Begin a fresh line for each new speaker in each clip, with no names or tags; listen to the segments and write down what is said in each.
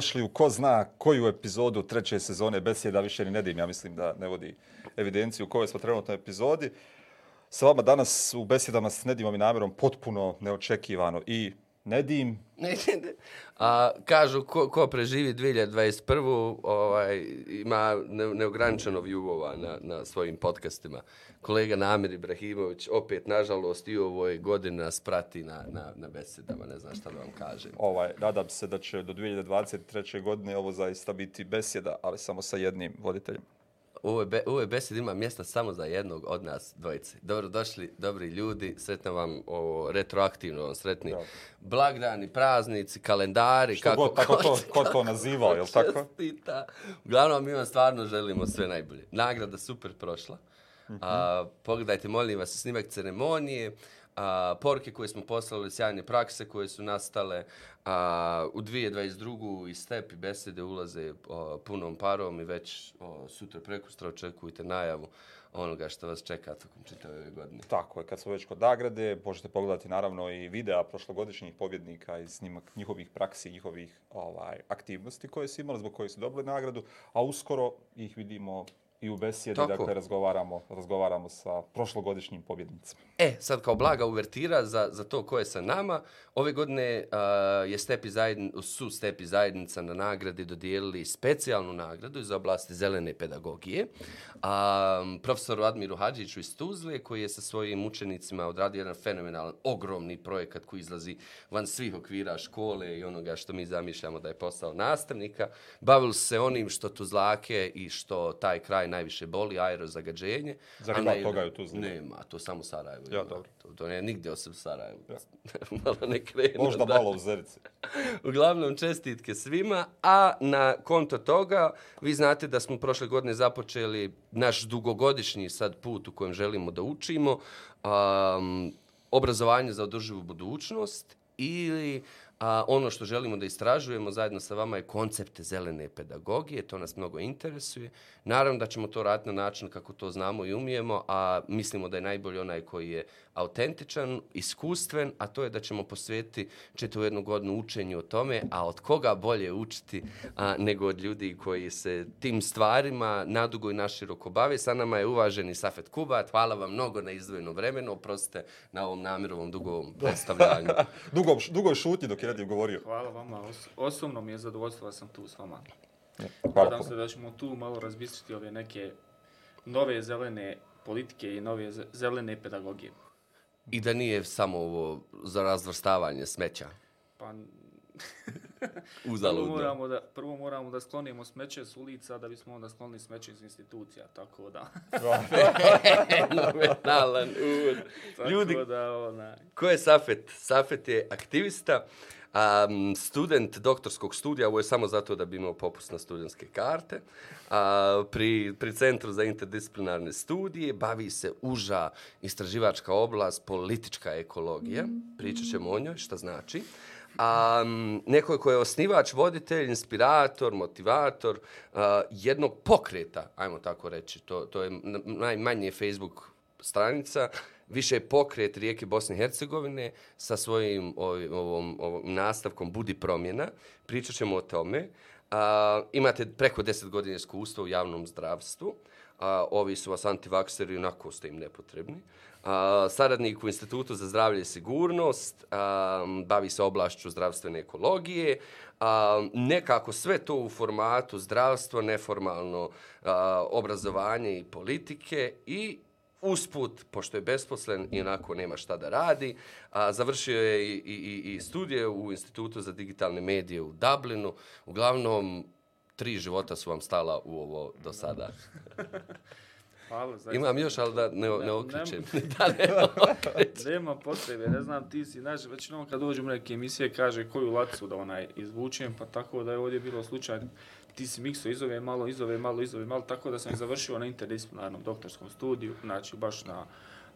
došli u ko zna koju epizodu treće sezone Besjeda više ni Nedim. Ja mislim da ne vodi evidenciju u kojoj smo trenutno epizodi. Sa vama danas u Besjedama s Nedimom i namjerom potpuno neočekivano i Nedim.
A, kažu, ko, ko preživi 2021. Ovaj, ima ne, neograničeno vjugova na, na svojim podcastima. Kolega Namir Ibrahimović, opet, nažalost, i ovoj godini nas prati na, na, na besedama. Ne znam šta da vam kažem.
Ovaj, nadam se da će do 2023. godine ovo zaista biti besjeda, ali samo sa jednim voditeljem.
U ovoj, be, u ovoj besedi ima mjesta samo za jednog od nas dvojice. Dobro došli, dobri ljudi, sretno vam ovo, retroaktivno, vam sretni
Dobro.
blagdani, praznici, kalendari,
Što
kako
god, tako to,
hoćete,
ko to
kako
nazivao, jel tako?
čestita. Uglavnom, mi vam stvarno želimo sve najbolje. Nagrada super prošla. A, pogledajte, molim vas, snimak ceremonije, a, poruke koje smo poslali, sjajne prakse koje su nastale. A, u 2022. i step i besede ulaze o, punom parom i već o, sutra prekustra očekujte najavu onoga što vas čeka tokom čitave ove godine.
Tako je, kad smo već kod nagrade, možete pogledati naravno i videa prošlogodišnjih pobjednika i snimak njihovih praksi, njihovih ovaj, aktivnosti koje su imali, zbog koje su dobili nagradu, a uskoro ih vidimo i u besjedi,
Tako.
dakle razgovaramo, razgovaramo sa prošlogodišnjim pobjednicima.
E, sad kao blaga uvertira za, za to ko je sa nama, ove godine uh, je Stepi zajedn, su Stepi zajednica na nagradi dodijelili specijalnu nagradu iz oblasti zelene pedagogije. Um, profesoru Admiru Hadžiću iz Tuzle, koji je sa svojim učenicima odradio jedan fenomenalan, ogromni projekat koji izlazi van svih okvira škole i onoga što mi zamišljamo da je posao nastavnika. Bavili se onim što Tuzlake i što taj kraj najviše boli, aerozagađenje.
Zar ima
na-
toga i u Tuzli?
Nema, to samo Sarajevo.
Ja, dobro.
To, to ne nigdje osim Sarajevo. malo ne krenu.
Možda
da.
malo u Zerici.
Uglavnom, čestitke svima, a na konto toga, vi znate da smo prošle godine započeli naš dugogodišnji sad put u kojem želimo da učimo, um, obrazovanje za održivu budućnost ili a, ono što želimo da istražujemo zajedno sa vama je koncepte zelene pedagogije, to nas mnogo interesuje. Naravno da ćemo to raditi na način kako to znamo i umijemo, a mislimo da je najbolji onaj koji je autentičan, iskustven, a to je da ćemo posvetiti čitavu jednu godinu učenju o tome, a od koga bolje učiti a, nego od ljudi koji se tim stvarima nadugo i naširoko bave. Sa nama je uvaženi Safet Kubat, hvala vam mnogo na izdvojenom vremenu, oprostite na ovom namirovom dugovom predstavljanju.
Dugo, dugo šutnji dok je Nedim govorio.
Hvala vama, Os osobno mi je zadovoljstvo da sam tu s vama.
Hvala
Nadam se da ćemo tu malo razbistriti ove neke nove zelene politike i nove ze- zelene pedagogije.
I da nije samo ovo za razvrstavanje smeća.
Pa prvo
Uzaludno.
moramo, da, prvo moramo da sklonimo smeće s ulica da bismo onda sklonili smeće iz institucija, tako da.
Fenomenalan uvod. Ljudi,
da, onaj,
ko je Safet? Safet je aktivista, um, student doktorskog studija, ovo je samo zato da bi imao popust na studentske karte, a, pri, pri Centru za interdisciplinarne studije, bavi se uža istraživačka oblast, politička ekologija, pričat ćemo o njoj, šta znači. Um, neko ko je osnivač, voditelj, inspirator, motivator uh, jednog pokreta, ajmo tako reći, to, to je najmanje Facebook stranica, više pokret rijeke Bosne i Hercegovine sa svojim ovim, ovom, ovom nastavkom Budi promjena. Pričat ćemo o tome. A, imate preko 10 godina iskustva u javnom zdravstvu. A, ovi su vas antivakseri, onako ste im nepotrebni. A, saradnik u Institutu za zdravlje i sigurnost, a, bavi se oblašću zdravstvene ekologije, a, nekako sve to u formatu zdravstvo, neformalno a, obrazovanje i politike i usput, pošto je besposlen i onako nema šta da radi, a, završio je i, i, i- studije u Institutu za digitalne medije u Dublinu. Uglavnom, tri života su vam stala u ovo do sada.
hvala. zaista.
Imam još, ali da ne, ne
Ne-
okrećem.
ne-
da ne okrećem.
Nema potrebe, ne znam, ti si, znaš, većinom kad dođu u neke emisije kaže koju lacu da onaj izvučem, pa tako da je ovdje bilo slučaj, ti si mikso izove, malo, izove, malo, izove, malo, tako da sam završio na interdisciplinarnom doktorskom studiju, znači baš na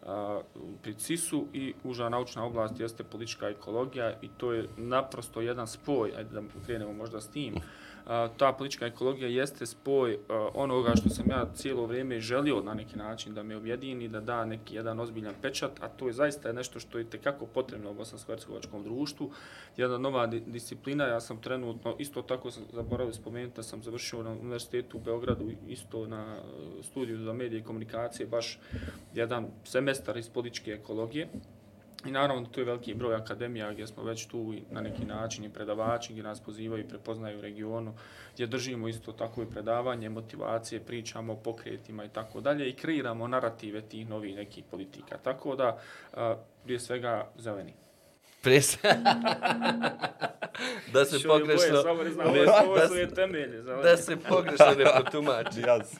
a, pri CIS-u i uža naučna oblast jeste politička ekologija i to je naprosto jedan spoj, ajde da krenemo možda s tim, a, ta politička ekologija jeste spoj a, onoga što sam ja cijelo vrijeme želio na neki način da me objedini, da da neki jedan ozbiljan pečat, a to je zaista nešto što je tekako potrebno u bosansko-hercegovačkom društvu. Jedna nova di disciplina, ja sam trenutno, isto tako sam zaboravio spomenuti da sam završio na univerzitetu u Beogradu, isto na e, studiju za medije i komunikacije, baš jedan semestar iz političke ekologije. I naravno tu je veliki broj akademija gdje smo već tu na neki način i predavači gdje nas pozivaju i prepoznaju u regionu, gdje držimo isto tako i predavanje, motivacije, pričamo o pokretima i tako dalje i kreiramo narative tih novih nekih politika. Tako da, prije svega, zeleni.
Prije da se pogrešno... Da se pogrešno ne protumači.
Jas.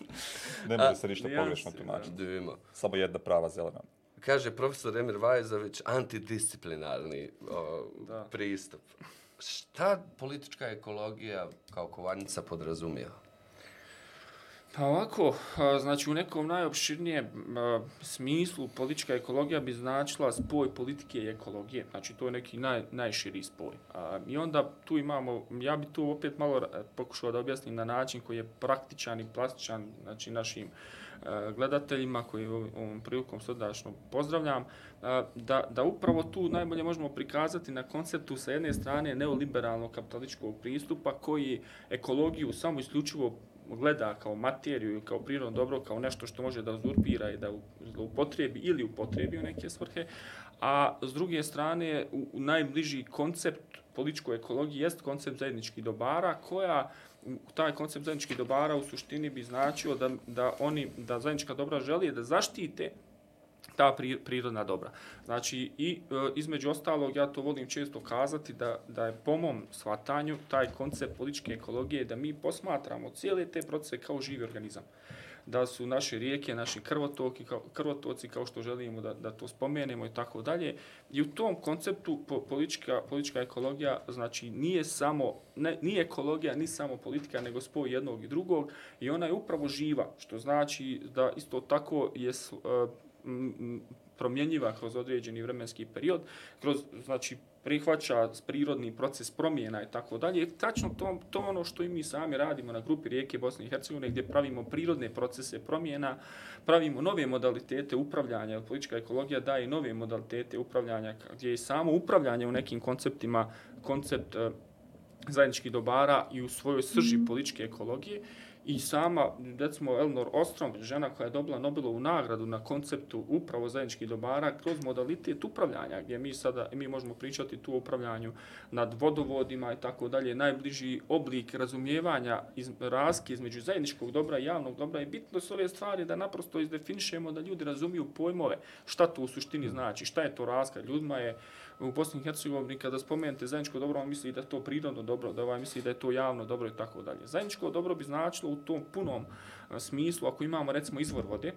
Ne može se ništa pogrešno tumačiti. Samo jedna prava zelena
kaže profesor Emir Vajzović, antidisciplinarni o, pristup. Šta politička ekologija kao kovanica podrazumijeva?
Pa ovako, znači u nekom najopširnijem smislu politička ekologija bi značila spoj politike i ekologije. Znači to je neki naj, najširi spoj. I onda tu imamo, ja bi tu opet malo pokušao da objasnim na način koji je praktičan i plastičan znači našim Eh, gledateljima koji ovom prilikom srdačno pozdravljam, eh, da, da upravo tu najbolje možemo prikazati na konceptu sa jedne strane neoliberalnog kapitalističkog pristupa koji ekologiju samo isključivo gleda kao materiju i kao prirodno dobro, kao nešto što može da uzurpira i da upotrebi ili upotrebi u neke svrhe, a s druge strane u, u najbliži koncept političkoj ekologiji jest koncept zajedničkih dobara koja taj koncept zajedničkih dobara u suštini bi značio da, da oni da zajednička dobra želi da zaštite ta prirodna dobra. Znači, i e, između ostalog, ja to volim često kazati, da, da je po mom shvatanju taj koncept političke ekologije da mi posmatramo cijele te procese kao živi organizam da su naše rijeke, naši krvotoki, kao, krvotoci, kao što želimo da, da to spomenemo i tako dalje. I u tom konceptu po, politička, politička ekologija znači nije samo, ne, nije ekologija, ni samo politika, nego spoj jednog i drugog i ona je upravo živa, što znači da isto tako je uh, promjenjiva kroz određeni vremenski period, kroz, znači, prihvaća prirodni proces promjena i tako dalje. Tačno to, to ono što i mi sami radimo na grupi Rijeke Bosne i Hercegovine gdje pravimo prirodne procese promjena, pravimo nove modalitete upravljanja, politička ekologija daje nove modalitete upravljanja gdje je samo upravljanje u nekim konceptima, koncept eh, zajedničkih dobara i u svojoj srži političke ekologije I sama, recimo, Elnor Ostrom, žena koja je dobila Nobelovu nagradu na konceptu upravo zajedničkih dobara kroz modalitet upravljanja, gdje mi sada mi možemo pričati tu o upravljanju nad vodovodima i tako dalje, najbliži oblik razumijevanja iz, razke između zajedničkog dobra i javnog dobra je bitno s ove stvari da naprosto izdefinišemo da ljudi razumiju pojmove šta to u suštini znači, šta je to razka. Ljudima je u Bosni i Hercegovini kada spomenete zajedničko dobro, on misli da je to prirodno dobro, da ovaj misli da je to javno dobro i tako dalje. Zajedničko dobro bi značilo u tom punom e, smislu, ako imamo recimo izvor vode,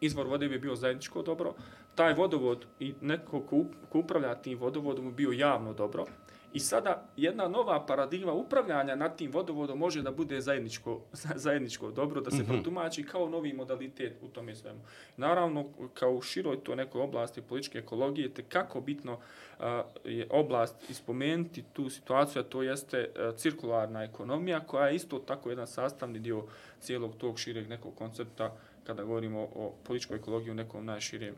izvor vode bi bio zajedničko dobro, taj vodovod i neko ko upravlja tim vodovodom bi bio javno dobro, I sada jedna nova paradigma upravljanja nad tim vodovodom može da bude zajedničko, zajedničko dobro, da se mm -hmm. protumači kao novi modalitet u tome svemu. Naravno, kao u široj to nekoj oblasti političke ekologije, te kako bitno uh, je oblast ispomenuti tu situaciju, a to jeste uh, cirkularna ekonomija, koja je isto tako jedan sastavni dio cijelog tog šireg nekog koncepta kada govorimo o političkoj ekologiji u nekom najširijem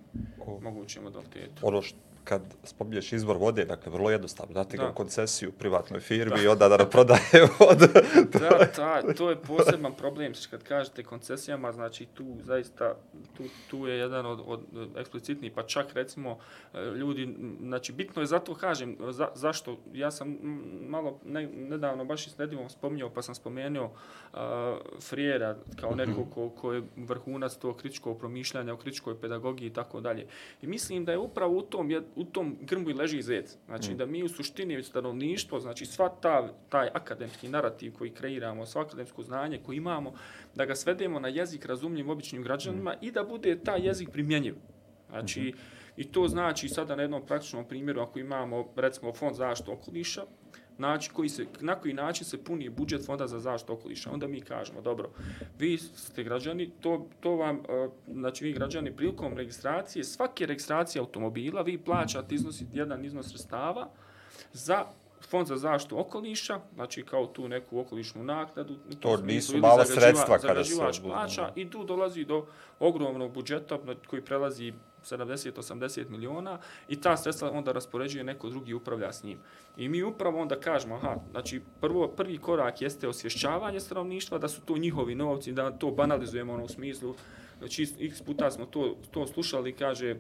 mogućem modalitetu.
Ono što kad spominješ izvor vode, dakle, vrlo jednostavno, dati ga u koncesiju privatnoj firmi da. i onda da prodaje vodu.
da, ta, to je poseban problem, kad kažete koncesijama, znači tu zaista, tu, tu je jedan od, od eksplicitnijih, pa čak recimo ljudi, znači bitno je zato kažem, za, zašto, ja sam malo ne, nedavno baš i s Nedivom spominjao, pa sam spomenuo uh, Frijera kao neko ko, ko je vrhunac tog kritičkog promišljanja, o kritičkoj pedagogiji i tako dalje. I mislim da je upravo u tom, u tom grmbu leži zec. Znači mm. da mi u suštini stanovništvo, znači sva ta, taj akademski narativ koji kreiramo, sva akademsko znanje koje imamo, da ga svedemo na jezik razumljiv običnim građanima mm. i da bude taj jezik primjenjiv. Znači, mm -hmm. i to znači sada na jednom praktičnom primjeru, ako imamo recimo fond zaštitu okoliša, način koji se, na koji način se puni budžet fonda za zaštitu okoliša. Onda mi kažemo, dobro, vi ste građani, to, to vam, e, znači vi građani prilikom registracije, svake registracije automobila, vi plaćate iznos, jedan iznos sredstava za fond za zaštitu okoliša, znači kao tu neku okolišnu naknadu.
To nisu mala sredstva kada se
zagađivač
uzmu.
plaća i tu dolazi do ogromnog budžeta koji prelazi 70-80 miliona i ta sredstva onda raspoređuje neko drugi upravlja s njim. I mi upravo onda kažemo, aha, znači prvo, prvi korak jeste osvješćavanje stanovništva, da su to njihovi novci, da to banalizujemo ono u smislu, znači x puta smo to, to slušali, kaže,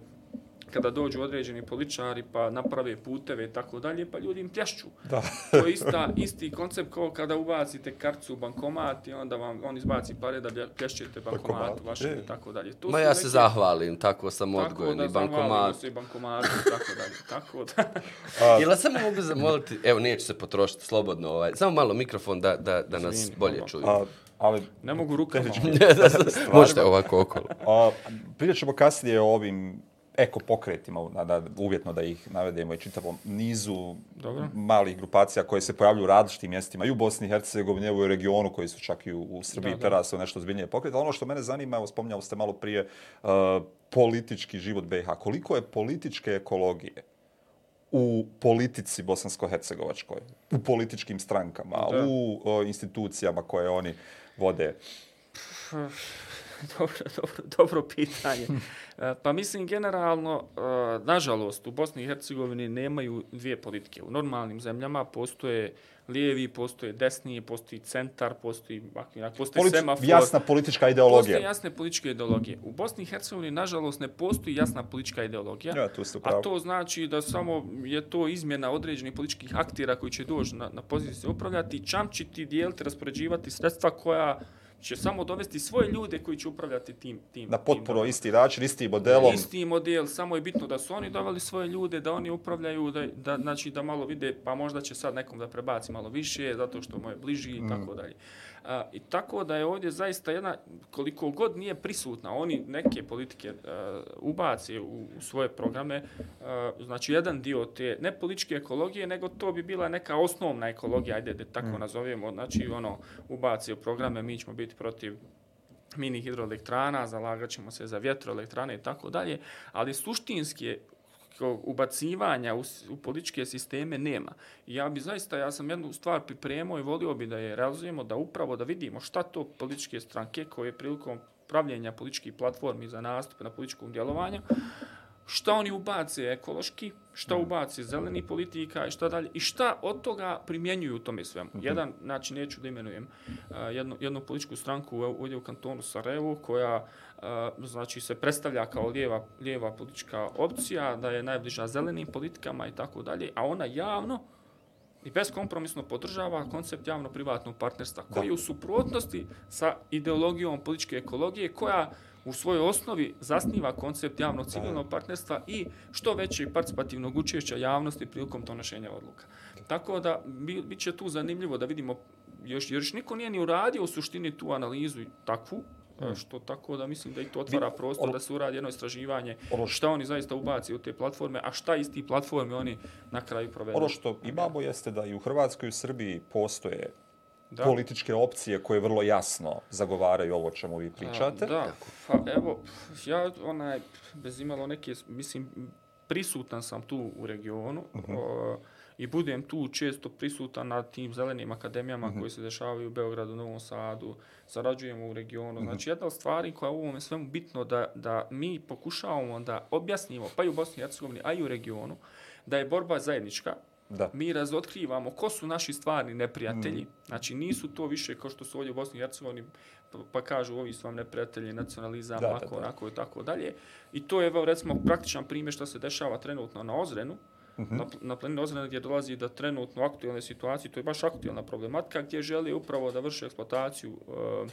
kada dođu određeni političari pa naprave puteve i tako dalje, pa ljudi im plješću.
Da.
To je ista, isti koncept kao kada ubacite karticu u bankomat i onda vam on izbaci pare da plješćete
Bankomat,
vašem
je.
i tako dalje. To
Ma ja se
neke-
zahvalim, tako sam
Tako
odgojen
da
i
bankomat.
bankomat.
se i bankomatu i tako dalje. Tako da,
Jel samo mogu zamoliti, evo neću se potrošiti slobodno, ovaj, samo malo mikrofon da, da, da nas
Izvini,
bolje čuju.
A, ali
ne mogu rukama.
Možete ovako okolo.
A, pričat ćemo kasnije o ovim ekopokretima, na, na, uvjetno da ih navedemo i čitavom nizu
Dobro.
malih grupacija koje se pojavljuju u različitim mjestima i u Bosni i Hercegovini, u regionu koji su čak i u, u Srbiji
Da, da.
prerasli u nešto zbiljnije pokret. Ali ono što mene zanima, evo spominjali ste malo prije, uh, politički život BiH. Koliko je političke ekologije u politici bosansko-hercegovačkoj, u političkim strankama,
Da.
u o, institucijama koje oni vode?
dobro, dobro, dobro pitanje. E, Pa mislim generalno, e, nažalost, u Bosni i Hercegovini nemaju dvije politike. U normalnim zemljama postoje lijevi, postoje desni, postoji centar, postoji, postoji
Politi-
semafor.
jasna politička ideologija.
Postoje jasne političke ideologije. U Bosni i Hercegovini, nažalost, ne postoji jasna politička ideologija.
Ja, tu ste
A to znači da samo je to izmjena određenih političkih aktira koji će doći na, na poziciju upravljati, čamčiti, dijeliti, raspoređivati sredstva koja će samo dovesti svoje ljude koji će upravljati tim tim
Na
tim
potpuno
dobrom.
isti način, isti modelom.
Isti model, samo je bitno da su oni doveli svoje ljude, da oni upravljaju, da, da, znači, da malo vide, pa možda će sad nekom da prebaci malo više, zato što mu je bliži i tako dalje. A, I tako da je ovdje zaista jedna, koliko god nije prisutna, oni neke politike a, ubace u, u svoje programe, a, znači jedan dio te, ne političke ekologije, nego to bi bila neka osnovna ekologija, ajde da tako nazovemo, znači ono, ubace u programe, mi ćemo biti protiv mini hidroelektrana, zalagat ćemo se za vjetroelektrane i tako dalje, ali suštinski je kao ubacivanja u, u političke sisteme nema. I ja bi zaista, ja sam jednu stvar pripremao i volio bi da je realizujemo, da upravo da vidimo šta to političke stranke koje prilikom pravljenja političkih platformi za nastupe na političkom djelovanju, šta oni ubace ekološki, šta ubace zeleni politika i šta dalje, i šta od toga primjenjuju u tome svemu. Jedan, znači neću da imenujem, a, jednu, jednu političku stranku u- ovdje u kantonu Sarajevo koja a, znači se predstavlja kao lijeva, lijeva politička opcija, da je najbliža zelenim politikama i tako dalje, a ona javno i beskompromisno podržava koncept javno-privatnog partnerstva, koji je u suprotnosti sa ideologijom političke ekologije, koja u svojoj osnovi zasniva koncept javnog civilnog partnerstva i što većeg participativnog učešća javnosti prilikom donošenja odluka. Tako da bi, bit će tu zanimljivo da vidimo, još, još niko nije ni uradio u suštini tu analizu takvu, e, što tako da mislim da i to otvara prostor
ono-
da se uradi jedno istraživanje
ono
šta oni zaista ubaci u te platforme, a šta iz tih platforme oni na kraju provedu.
Ono što imamo jeste da i u Hrvatskoj i u Srbiji postoje
Da.
političke opcije koje vrlo jasno zagovaraju ovo čemu vi pričate.
A, da, pa evo, ja onaj, bez imalo neke, mislim, prisutan sam tu u regionu o, i budem tu često prisutan na tim zelenim akademijama koji se dešavaju u Beogradu, Novom Sadu, sarađujemo u regionu. Znači, jedna od stvari koja je u ovome svemu bitno da, da mi pokušavamo da objasnimo, pa i u Bosni i Hercegovini, a i u regionu, da je borba zajednička,
Da.
mi razotkrivamo ko su naši stvarni neprijatelji. Znači nisu to više kao što su ovdje u Bosni i Hercegovini pa, pa kažu ovi su vam neprijatelji, nacionalizam,
Da, da,
ovako,
da.
onako i tako dalje. I to je evo recimo praktičan primjer što se dešava trenutno na Ozrenu. Na, na planini Ozrena gdje dolazi do trenutno aktualne situacije, to je baš aktualna problematika gdje želi upravo da vrše eksploataciju uh,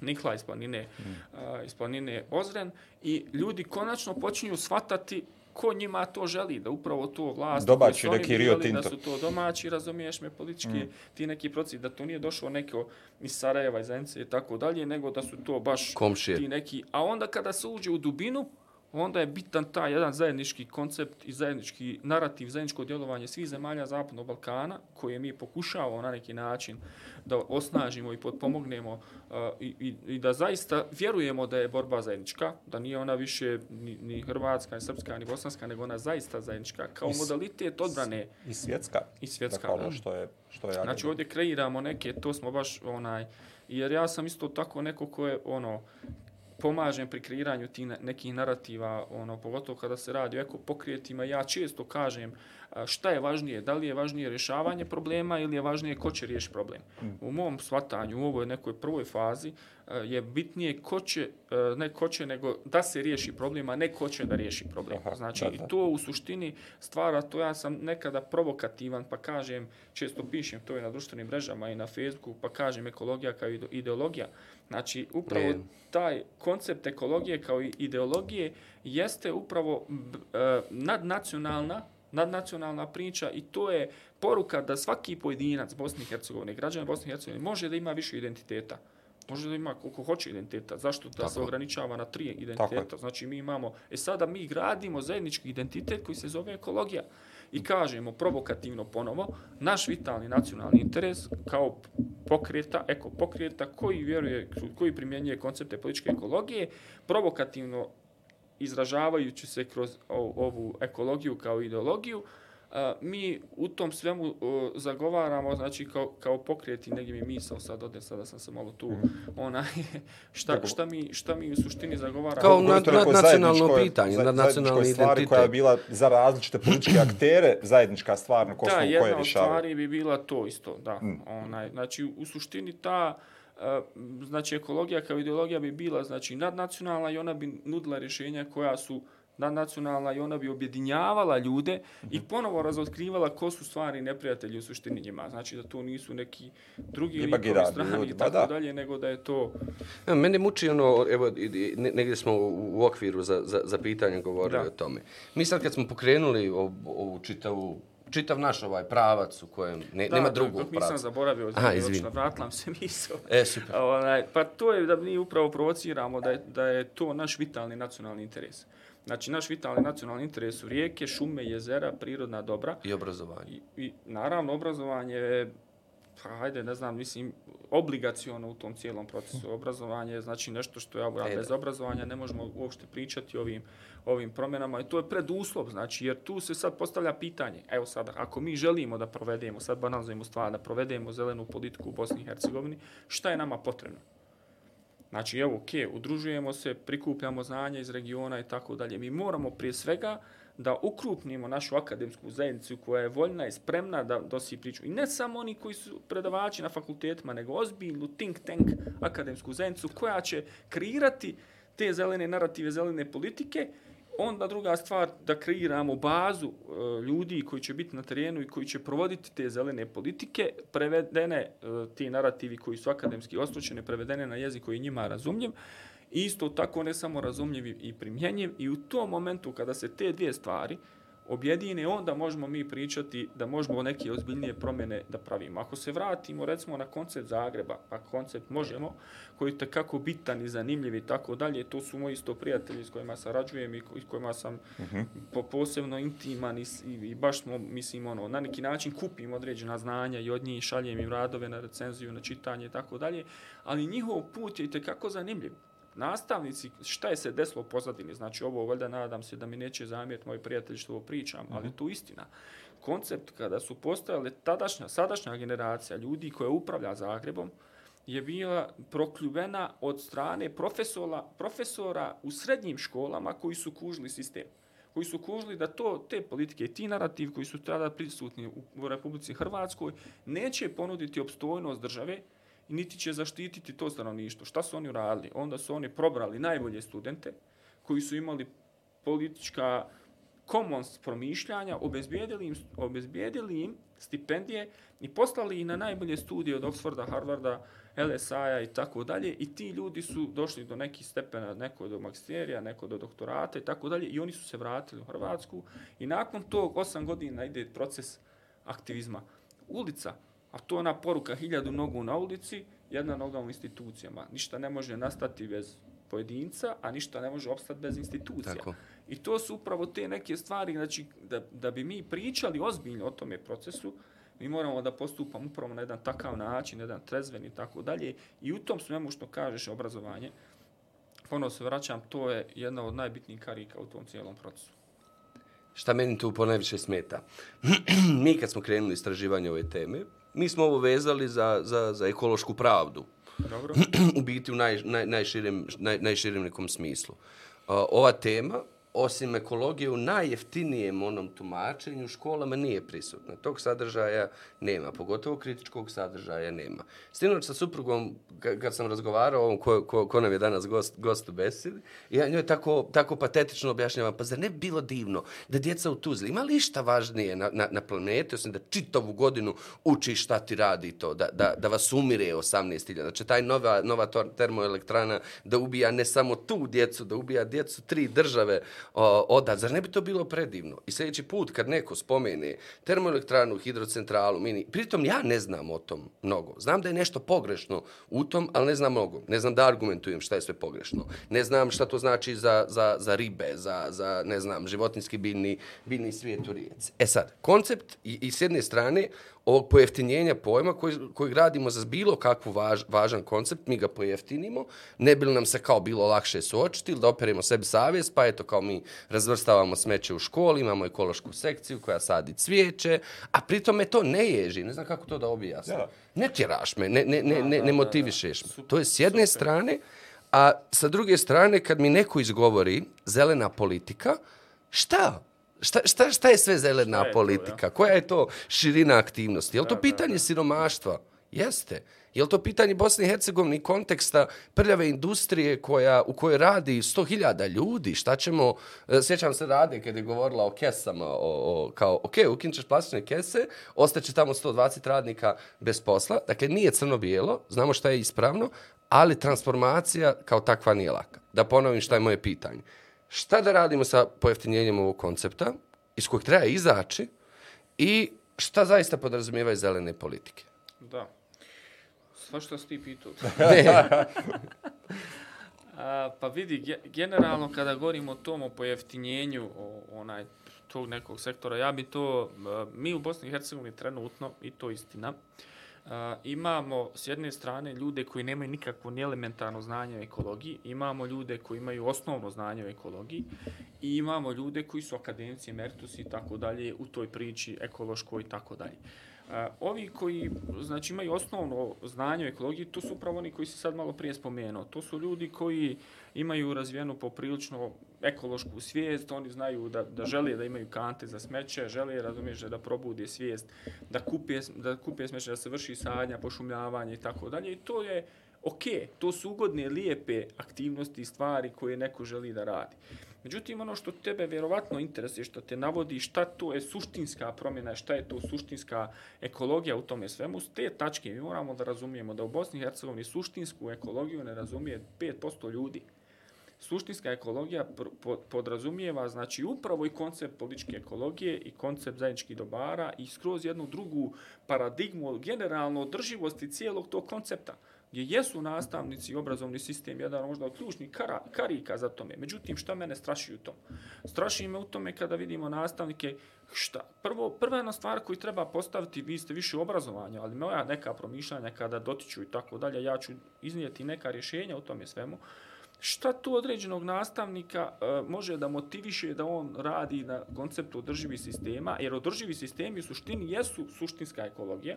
nikla iz planine, uh, iz planine Ozren i ljudi konačno počinju shvatati ko njima to želi, da upravo to vlast
Domaći
oni
neki Rio
birali, Da
Tinto.
su to domaći, razumiješ me, politički, ti neki procesi, da to nije došlo neko iz Sarajeva, iz Zenice i tako dalje, nego da su to baš
Komšije.
ti neki. A onda kada se uđe u dubinu, onda je bitan taj jedan zajednički koncept i zajednički narativ, zajedničko djelovanje svih zemalja Zapadnog Balkana, koje mi pokušavamo na neki način da osnažimo i potpomognemo uh, i, i, i da zaista vjerujemo da je borba zajednička, da nije ona više ni, ni hrvatska, ni srpska, ni bosanska, nego ona zaista zajednička, kao
I
modalitet odbrane
I svjetska.
i svjetska.
Dakle,
da.
ono što je, što je
Znači ovdje kreiramo neke, to smo baš onaj, jer ja sam isto tako neko ko je ono, pomažem pri kreiranju tih nekih narativa, ono, pogotovo kada se radi o ekopokrijetima, ja često kažem uh, šta je važnije, da li je važnije rješavanje problema ili je važnije ko će riješiti problem. U mom shvatanju, u ovoj nekoj prvoj fazi, a, je bitnije ko će, a, ne ko će, nego da se riješi problem, a ne ko će da riješi problem.
Aha,
Znači,
da,
i
da.
to u suštini stvara, to ja sam nekada provokativan, pa kažem, često pišem to i na društvenim mrežama i na Facebooku, pa kažem ekologija kao ide- ideologija. Znači, upravo
Ne.
taj koncept ekologije kao ideologije jeste upravo e, nadnacionalna nadnacionalna priča i to je poruka da svaki pojedinac Bosne i Hercegovine, građana Bosne i Hercegovine, može da ima više identiteta. Može da ima koliko hoće identiteta. Zašto da se
Tako.
ograničava na tri
Tako
identiteta? Znači mi imamo, e sada mi gradimo zajednički identitet koji se zove ekologija. I kažemo provokativno ponovo, naš vitalni nacionalni interes kao pokreta, eko pokreta koji vjeruje, koji primjenjuje koncepte političke ekologije, provokativno izražavajući se kroz ovu ekologiju kao ideologiju, a, mi u tom svemu o, zagovaramo, znači kao, kao pokreti, negdje mi misao sad ode, sada sam se malo tu, onaj, šta,
Tako.
šta, mi, šta mi u suštini zagovaramo.
Kao nad-
rekao,
nadnacionalno
zajedničko-
pitanje,
za-
nadnacionalni
zajedničkoj stvari
identitet.
koja je bila za različite političke aktere zajednička stvar na ko
Da,
smo koje
jedna od stvari bi bila to isto, da. Onaj, znači, u suštini ta, znači, ekologija kao ideologija bi bila, znači, nadnacionalna i ona bi nudila rješenja koja su nadnacionalna i ona bi objedinjavala ljude i ponovo razotkrivala ko su stvari neprijatelji u suštini njima. Znači da to nisu neki drugi
Ipak
likovi
i radi
strani
ljudi,
i tako
da.
dalje, nego da je to...
Ja, Mene muči ono, evo, negdje smo u, okviru za, za, za pitanje govorili
Da.
o tome. Mi sad kad smo pokrenuli ov- ovu čitavu, čitav naš ovaj pravac u kojem ne,
Da,
nema drugog
dok nisam
pravca.
zaboravio,
Aha,
vratila mi se misao.
E, super.
Onaj, pa to je da mi upravo provociramo da je, da je to naš vitalni nacionalni interes. Znači, naš vitalni nacionalni interes su rijeke, šume, jezera, prirodna dobra.
I obrazovanje.
I, i naravno, obrazovanje je, pa hajde, ne znam, mislim, obligaciono u tom cijelom procesu. Obrazovanje je znači nešto što je, a
E,
bez obrazovanja ne možemo uopšte pričati o ovim, ovim promjenama i to je preduslov, znači, jer tu se sad postavlja pitanje, evo sada, ako mi želimo da provedemo, sad banalizujemo stvar, da provedemo zelenu politiku u Bosni i Hercegovini, šta je nama potrebno? Znači, evo, ok, udružujemo se, prikupljamo znanja iz regiona i tako dalje. Mi moramo prije svega da ukrupnimo našu akademsku zajednicu koja je voljna i spremna da dosi priču. I ne samo oni koji su predavači na fakultetima, nego ozbiljnu think tank akademsku zajednicu koja će kreirati te zelene narative, zelene politike Onda druga stvar, da kreiramo bazu e, ljudi koji će biti na terenu i koji će provoditi te zelene politike, prevedene e, ti narativi koji su akademski ostručeni, prevedene na jezik koji je njima razumljiv, I isto tako ne samo razumljiv i- primjenjiv i u tom momentu kada se te dvije stvari objedine, onda možemo mi pričati da možemo neke ozbiljnije promjene da pravimo. Ako se vratimo recimo na koncept Zagreba, a koncept možemo, koji je kako bitan i zanimljiv i tako dalje, to su moji isto prijatelji s kojima sarađujem i s kojima sam po posebno intiman i, i, i baš smo, mislim, ono, na neki način kupim određena znanja i od njih šaljem im radove na recenziju, na čitanje i tako dalje, ali njihov put je i kako zanimljiv. Nastavnici, šta je se desilo u pozadini, znači ovo valjda nadam se da mi neće zamjeriti moji prijatelji što ovo pričam, ali tu istina. Koncept kada su postojale tadašnja, sadašnja generacija ljudi koja upravlja Zagrebom, je bila prokljuvena od strane profesora, profesora u srednjim školama koji su kužili sistem koji su kužili da to te politike i ti narativ koji su tada prisutni u, u Republici Hrvatskoj neće ponuditi opstojnost države i niti će zaštititi to stanovništvo. Šta su oni uradili? Onda su oni probrali najbolje studente koji su imali politička commons promišljanja, obezbijedili im, obezbijedili im stipendije i poslali ih na najbolje studije od Oxforda, Harvarda, LSI-a i tako dalje i ti ljudi su došli do nekih stepena, neko do magisterija, neko do doktorata i tako dalje i oni su se vratili u Hrvatsku i nakon tog osam godina ide proces aktivizma. Ulica, a to je ona poruka hiljadu nogu na ulici, jedna noga u institucijama. Ništa ne može nastati bez pojedinca, a ništa ne može opstati bez institucija.
Tako.
I to su upravo te neke stvari, znači, da, da bi mi pričali ozbiljno o tome procesu, mi moramo da postupamo upravo na jedan takav način, na jedan trezven i tako dalje. I u tom svemu što kažeš obrazovanje, ponovno se vraćam, to je jedna od najbitnijih karika u tom cijelom procesu.
Šta meni tu ponajviše smeta? mi kad smo krenuli istraživanje ove teme, mi smo ovo vezali za, za, za ekološku pravdu.
Dobro?
u biti u naj, naj, najširem, naj, najširem nekom smislu. Uh, ova tema osim ekologije u najjeftinijem onom tumačenju školama nije prisutna. Tog sadržaja nema, pogotovo kritičkog sadržaja nema. Stinoć sa suprugom, kad sam razgovarao, ko, ko, ko nam je danas gost, gost u besedi, ja njoj tako, tako patetično objašnjavam, pa zar ne bi bilo divno da djeca u Tuzli ima li šta važnije na, na, na planeti, osim da čitavu godinu uči šta ti radi to, da, da, da vas umire 18.000. Znači, taj nova, nova termoelektrana da ubija ne samo tu djecu, da ubija djecu tri države, odat. Zar ne bi to bilo predivno? I sljedeći put kad neko spomene termoelektranu, hidrocentralu, mini, pritom ja ne znam o tom mnogo. Znam da je nešto pogrešno u tom, ali ne znam mnogo. Ne znam da argumentujem šta je sve pogrešno. Ne znam šta to znači za, za, za ribe, za, za, ne znam, životinski biljni, biljni svijet u rijeci. E sad, koncept i, i s jedne strane, ovog pojeftinjenja pojma koji, koji gradimo za bilo kakvu važ, važan koncept, mi ga pojeftinimo, ne bi nam se kao bilo lakše suočiti ili da operimo sebi savjest, pa eto kao mi razvrstavamo smeće u školi, imamo ekološku sekciju koja sadi cvijeće, a pritom me to ne ježi, ne znam kako to da objasnim. Ja. Ne tjeraš me, ne, ne, ne, ne, ne motivišeš me. To je s jedne super. strane, a sa druge strane kad mi neko izgovori zelena politika, šta? Šta, šta, šta je sve zelena šta je politika? To, ja? Koja je to širina aktivnosti? Je li to da, pitanje da, da. siromaštva? Jeste. Je li to pitanje Bosne i Hercegovine i konteksta prljave industrije koja, u kojoj radi 100.000 ljudi? Šta ćemo, e, sjećam se rade kad je govorila o kesama, o, o, kao, ok, ukinčeš plastične kese, ostaće tamo 120 radnika bez posla. Dakle, nije crno-bijelo, znamo šta je ispravno, ali transformacija kao takva nije laka. Da ponovim šta je moje pitanje šta da radimo sa pojeftinjenjem ovog koncepta, iz kojeg treba izaći i šta zaista podrazumijevaju zelene politike.
Da. Sva što si ti pitao. pa vidi, generalno kada govorimo o tom o pojeftinjenju o, onaj, tog nekog sektora, ja bi to, mi u Bosni i Hercegovini trenutno, i to istina, uh, imamo s jedne strane ljude koji nemaju nikakvo ni elementarno znanje o ekologiji, imamo ljude koji imaju osnovno znanje o ekologiji i imamo ljude koji su akademici, emeritus i tako dalje u toj priči ekološkoj i tako dalje. Ovi koji znači, imaju osnovno znanje o ekologiji, to su upravo oni koji se sad malo prije spomenuo. To su ljudi koji imaju razvijenu poprilično ekološku svijest, oni znaju da, da žele da imaju kante za smeće, žele, razumiješ, da probude svijest, da kupe, da kupe smeće, da se vrši sadnja, pošumljavanje i tako dalje. I to je ok, to su ugodne, lijepe aktivnosti i stvari koje neko želi da radi. Međutim, ono što tebe vjerovatno interesuje, što te navodi šta to je suštinska promjena, šta je to suštinska ekologija u tome svemu, s te tačke mi moramo da razumijemo da u Bosni i Hercegovini suštinsku ekologiju ne razumije 5% ljudi. Suštinska ekologija podrazumijeva znači upravo i koncept političke ekologije i koncept zajedničkih dobara i skroz jednu drugu paradigmu generalno održivosti cijelog tog koncepta gdje jesu nastavnici i obrazovni sistem jedan možda od ključnih kara, karika za tome. Međutim, šta mene straši u tom? Straši me u tome kada vidimo nastavnike šta? Prvo, prva jedna stvar koju treba postaviti, vi ste više obrazovanja, ali moja neka promišljanja kada dotiču i tako dalje, ja ću iznijeti neka rješenja u tome svemu šta tu određenog nastavnika uh, može da motiviše da on radi na konceptu održivi sistema, jer održivi sistemi u suštini jesu suštinska ekologija,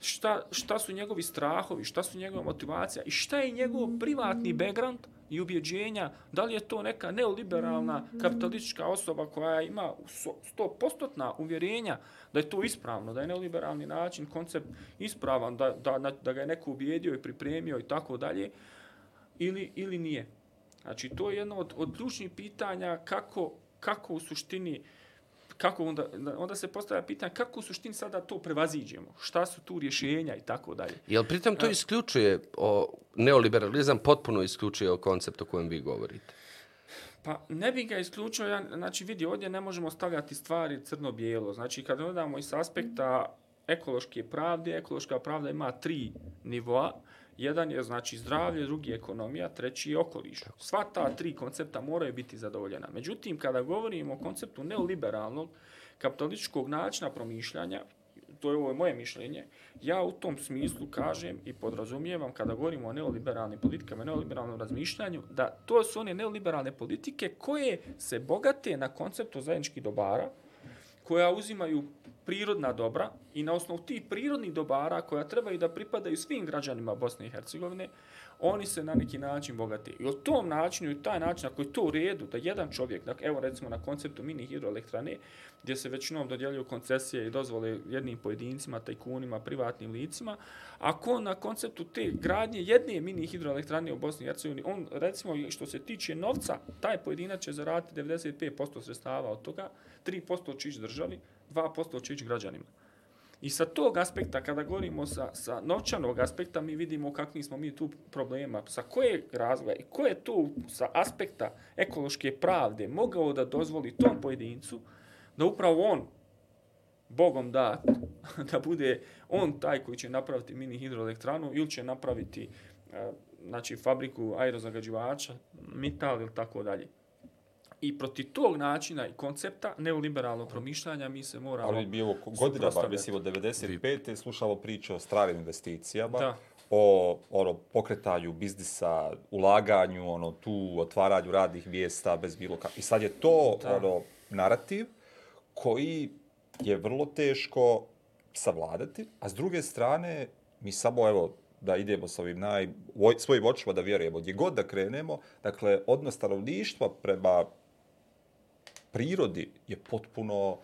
šta, šta su njegovi strahovi, šta su njegova motivacija i šta je njegov privatni background i ubjeđenja, da li je to neka neoliberalna kapitalistička osoba koja ima 100% uvjerenja da je to ispravno, da je neoliberalni način, koncept ispravan, da, da, da ga je neko ubjedio i pripremio i tako dalje, ili, ili nije. Znači, to je jedno od, od ključnih pitanja kako, kako u suštini, kako onda, onda se postavlja pitanje kako u suštini sada to prevaziđemo, šta su tu rješenja i tako dalje.
Jel pritom to isključuje, o, neoliberalizam potpuno isključuje o konceptu o kojem vi govorite?
Pa ne bi ga isključio, ja, znači vidi, ovdje ne možemo stavljati stvari crno-bijelo. Znači, kada gledamo iz aspekta ekološke pravde, ekološka pravda ima tri nivoa Jedan je znači zdravlje, drugi je ekonomija, treći je okoliš. Sva ta tri koncepta moraju biti zadovoljena. Međutim, kada govorimo o konceptu neoliberalnog kapitalističkog načina promišljanja, to je ovo moje mišljenje, ja u tom smislu kažem i podrazumijevam kada govorimo o neoliberalnim politikama, neoliberalnom razmišljanju, da to su one neoliberalne politike koje se bogate na konceptu zajedničkih dobara, koja uzimaju prirodna dobra i na osnovu tih prirodnih dobara koja trebaju da pripadaju svim građanima Bosne i Hercegovine, oni se na neki način bogate. I o tom načinu i taj način, ako je to u redu, da jedan čovjek, dakle, evo recimo na konceptu mini hidroelektrane, gdje se većinom dodjeljuju koncesije i dozvole jednim pojedincima, tajkunima, privatnim licima, ako na konceptu te gradnje jedne mini hidroelektrane u Bosni i Hercegovini, on recimo što se tiče novca, taj pojedinac će zaraditi 95% sredstava od toga, 3% će ići državi, 2% će ići građanima. I sa tog aspekta, kada govorimo sa, sa novčanog aspekta, mi vidimo kakvi smo mi tu problema, sa koje razvoja i ko je tu sa aspekta ekološke pravde mogao da dozvoli tom pojedincu da upravo on, Bogom da, da bude on taj koji će napraviti mini hidroelektranu ili će napraviti eh, znači, fabriku aerozagađivača, metal ili tako dalje. I protiv tog načina i koncepta neoliberalnog promišljanja mi se moramo...
Ali bi ovo godina, ba, mislim, od 95. slušalo priče o stravim investicijama,
Da.
o ono, pokretanju biznisa, ulaganju, ono, tu otvaranju radnih mjesta bez bilo kako. I sad je to
Da.
ono, narativ koji je vrlo teško savladati, a s druge strane, mi samo, evo, da idemo sa ovim naj, voj- svojim očima da vjerujemo, gdje god da krenemo, dakle, odnos stanovništva prema prirodi je potpuno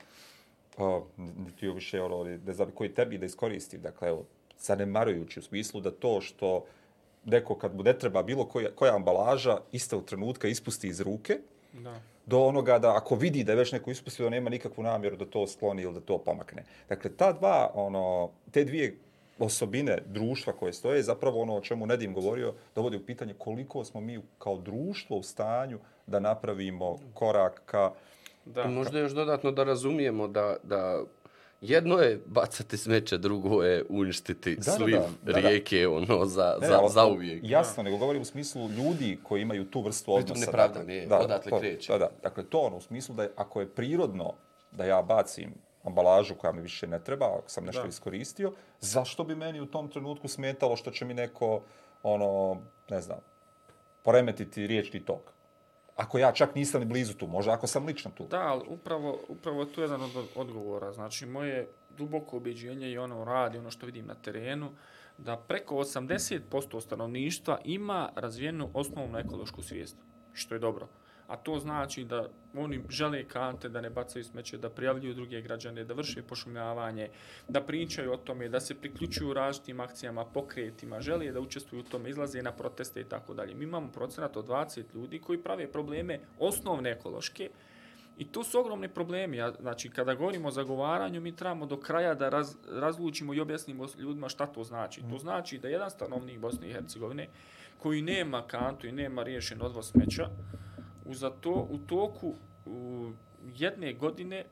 uh, niti je više ono, ne znam koji tebi da iskoristim, dakle, evo, zanemarujući u smislu da to što neko kad mu ne treba bilo koja, koja ambalaža iste u trenutka ispusti iz ruke,
Da.
do onoga da ako vidi da je već neko ispustio, da nema nikakvu namjeru da to skloni ili da to pomakne. Dakle, ta dva, ono, te dvije osobine društva koje stoje, zapravo ono o čemu Nedim govorio, dovodi u pitanje koliko smo mi kao društvo u stanju da napravimo korak ka
Da.
I možda još dodatno da razumijemo da, da jedno je bacati smeće, drugo je uništiti
Da, da,
sliv
da, da, da.
rijeke ono, za,
Ne,
za, za uvijek.
Jasno, nego govorim u smislu ljudi koji imaju tu vrstu
Pritom
odnosa.
nepravdan
dakle,
je, odatle
to,
kreće.
Da, da. Dakle, to ono, u smislu da je, ako je prirodno da ja bacim ambalažu koja mi više ne treba, ako sam nešto
Da.
iskoristio, zašto bi meni u tom trenutku smetalo što će mi neko, ono, ne znam, poremetiti riječni tok? Ako ja čak nisam ni blizu tu, možda ako sam lično tu.
Da, ali upravo, upravo tu je jedan od odgovora. Znači, moje duboko objeđenje i ono radi, ono što vidim na terenu, da preko 80% stanovništva ima razvijenu osnovnu ekološku svijest, što je dobro. A to znači da oni žele kante, da ne bacaju smeće, da prijavljuju druge građane, da vrše pošumljavanje, da pričaju o tome, da se priključuju različitim akcijama, pokretima, žele da učestvuju u tome, izlaze na proteste i tako dalje. Mi imamo procenat od 20 ljudi koji prave probleme osnovne ekološke, I to su ogromni problemi. Ja, znači, kada govorimo o zagovaranju, mi trebamo do kraja da raz, razlučimo i objasnimo ljudima šta to znači. To znači da jedan stanovnik Bosne i Hercegovine koji nema kantu i nema riješen odvoz smeća, u, za to, u toku u jedne godine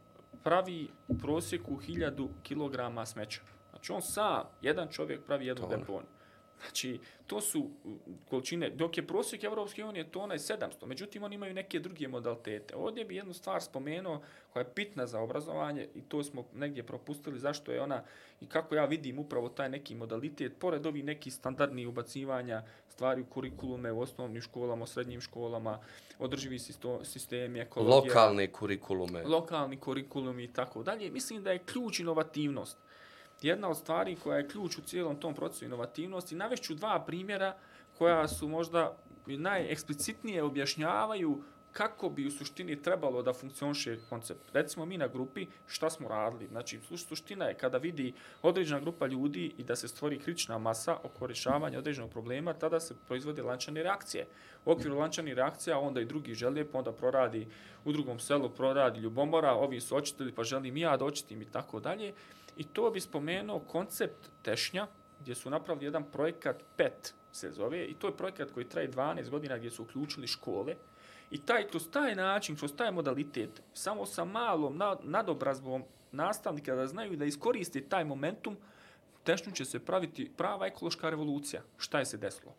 pravi prosjeku 1000 kg smeća. Znači on sam, jedan čovjek pravi jednu deponiju. Znači, to su količine, dok je prosjek Evropske unije tona je 700, međutim oni imaju neke druge modalitete. Ovdje bi jednu stvar spomenuo koja je bitna za obrazovanje i to smo negdje propustili, zašto je ona i kako ja vidim upravo taj neki modalitet, pored ovih nekih standardnih ubacivanja stvari u kurikulume u osnovnim školama, u srednjim školama, održivi sistemi, ekologija
Lokalne kurikulume.
lokalni kurikulum i tako dalje. Mislim da je ključ inovativnost. Jedna od stvari koja je ključ u cijelom tom procesu inovativnosti, navešću dva primjera koja su možda najeksplicitnije objašnjavaju kako bi u suštini trebalo da funkcioniše koncept. Recimo mi na grupi šta smo radili. Znači, suština je kada vidi određena grupa ljudi i da se stvori kritična masa oko rješavanja određenog problema, tada se proizvode lančane reakcije. U okviru lančanih reakcija onda i drugi žele, pa onda proradi u drugom selu, proradi ljubomora, ovi su očitili, pa želim ja da očitim i tako dalje. I to bi spomenuo koncept tešnja, gdje su napravili jedan projekat PET se zove, i to je projekat koji traje 12 godina gdje su uključili škole, I taj, kroz taj način, kroz taj modalitet, samo sa malom nadobrazbom nastavnika da znaju da iskoriste taj momentum, tešno će se praviti prava ekološka revolucija. Šta je se desilo?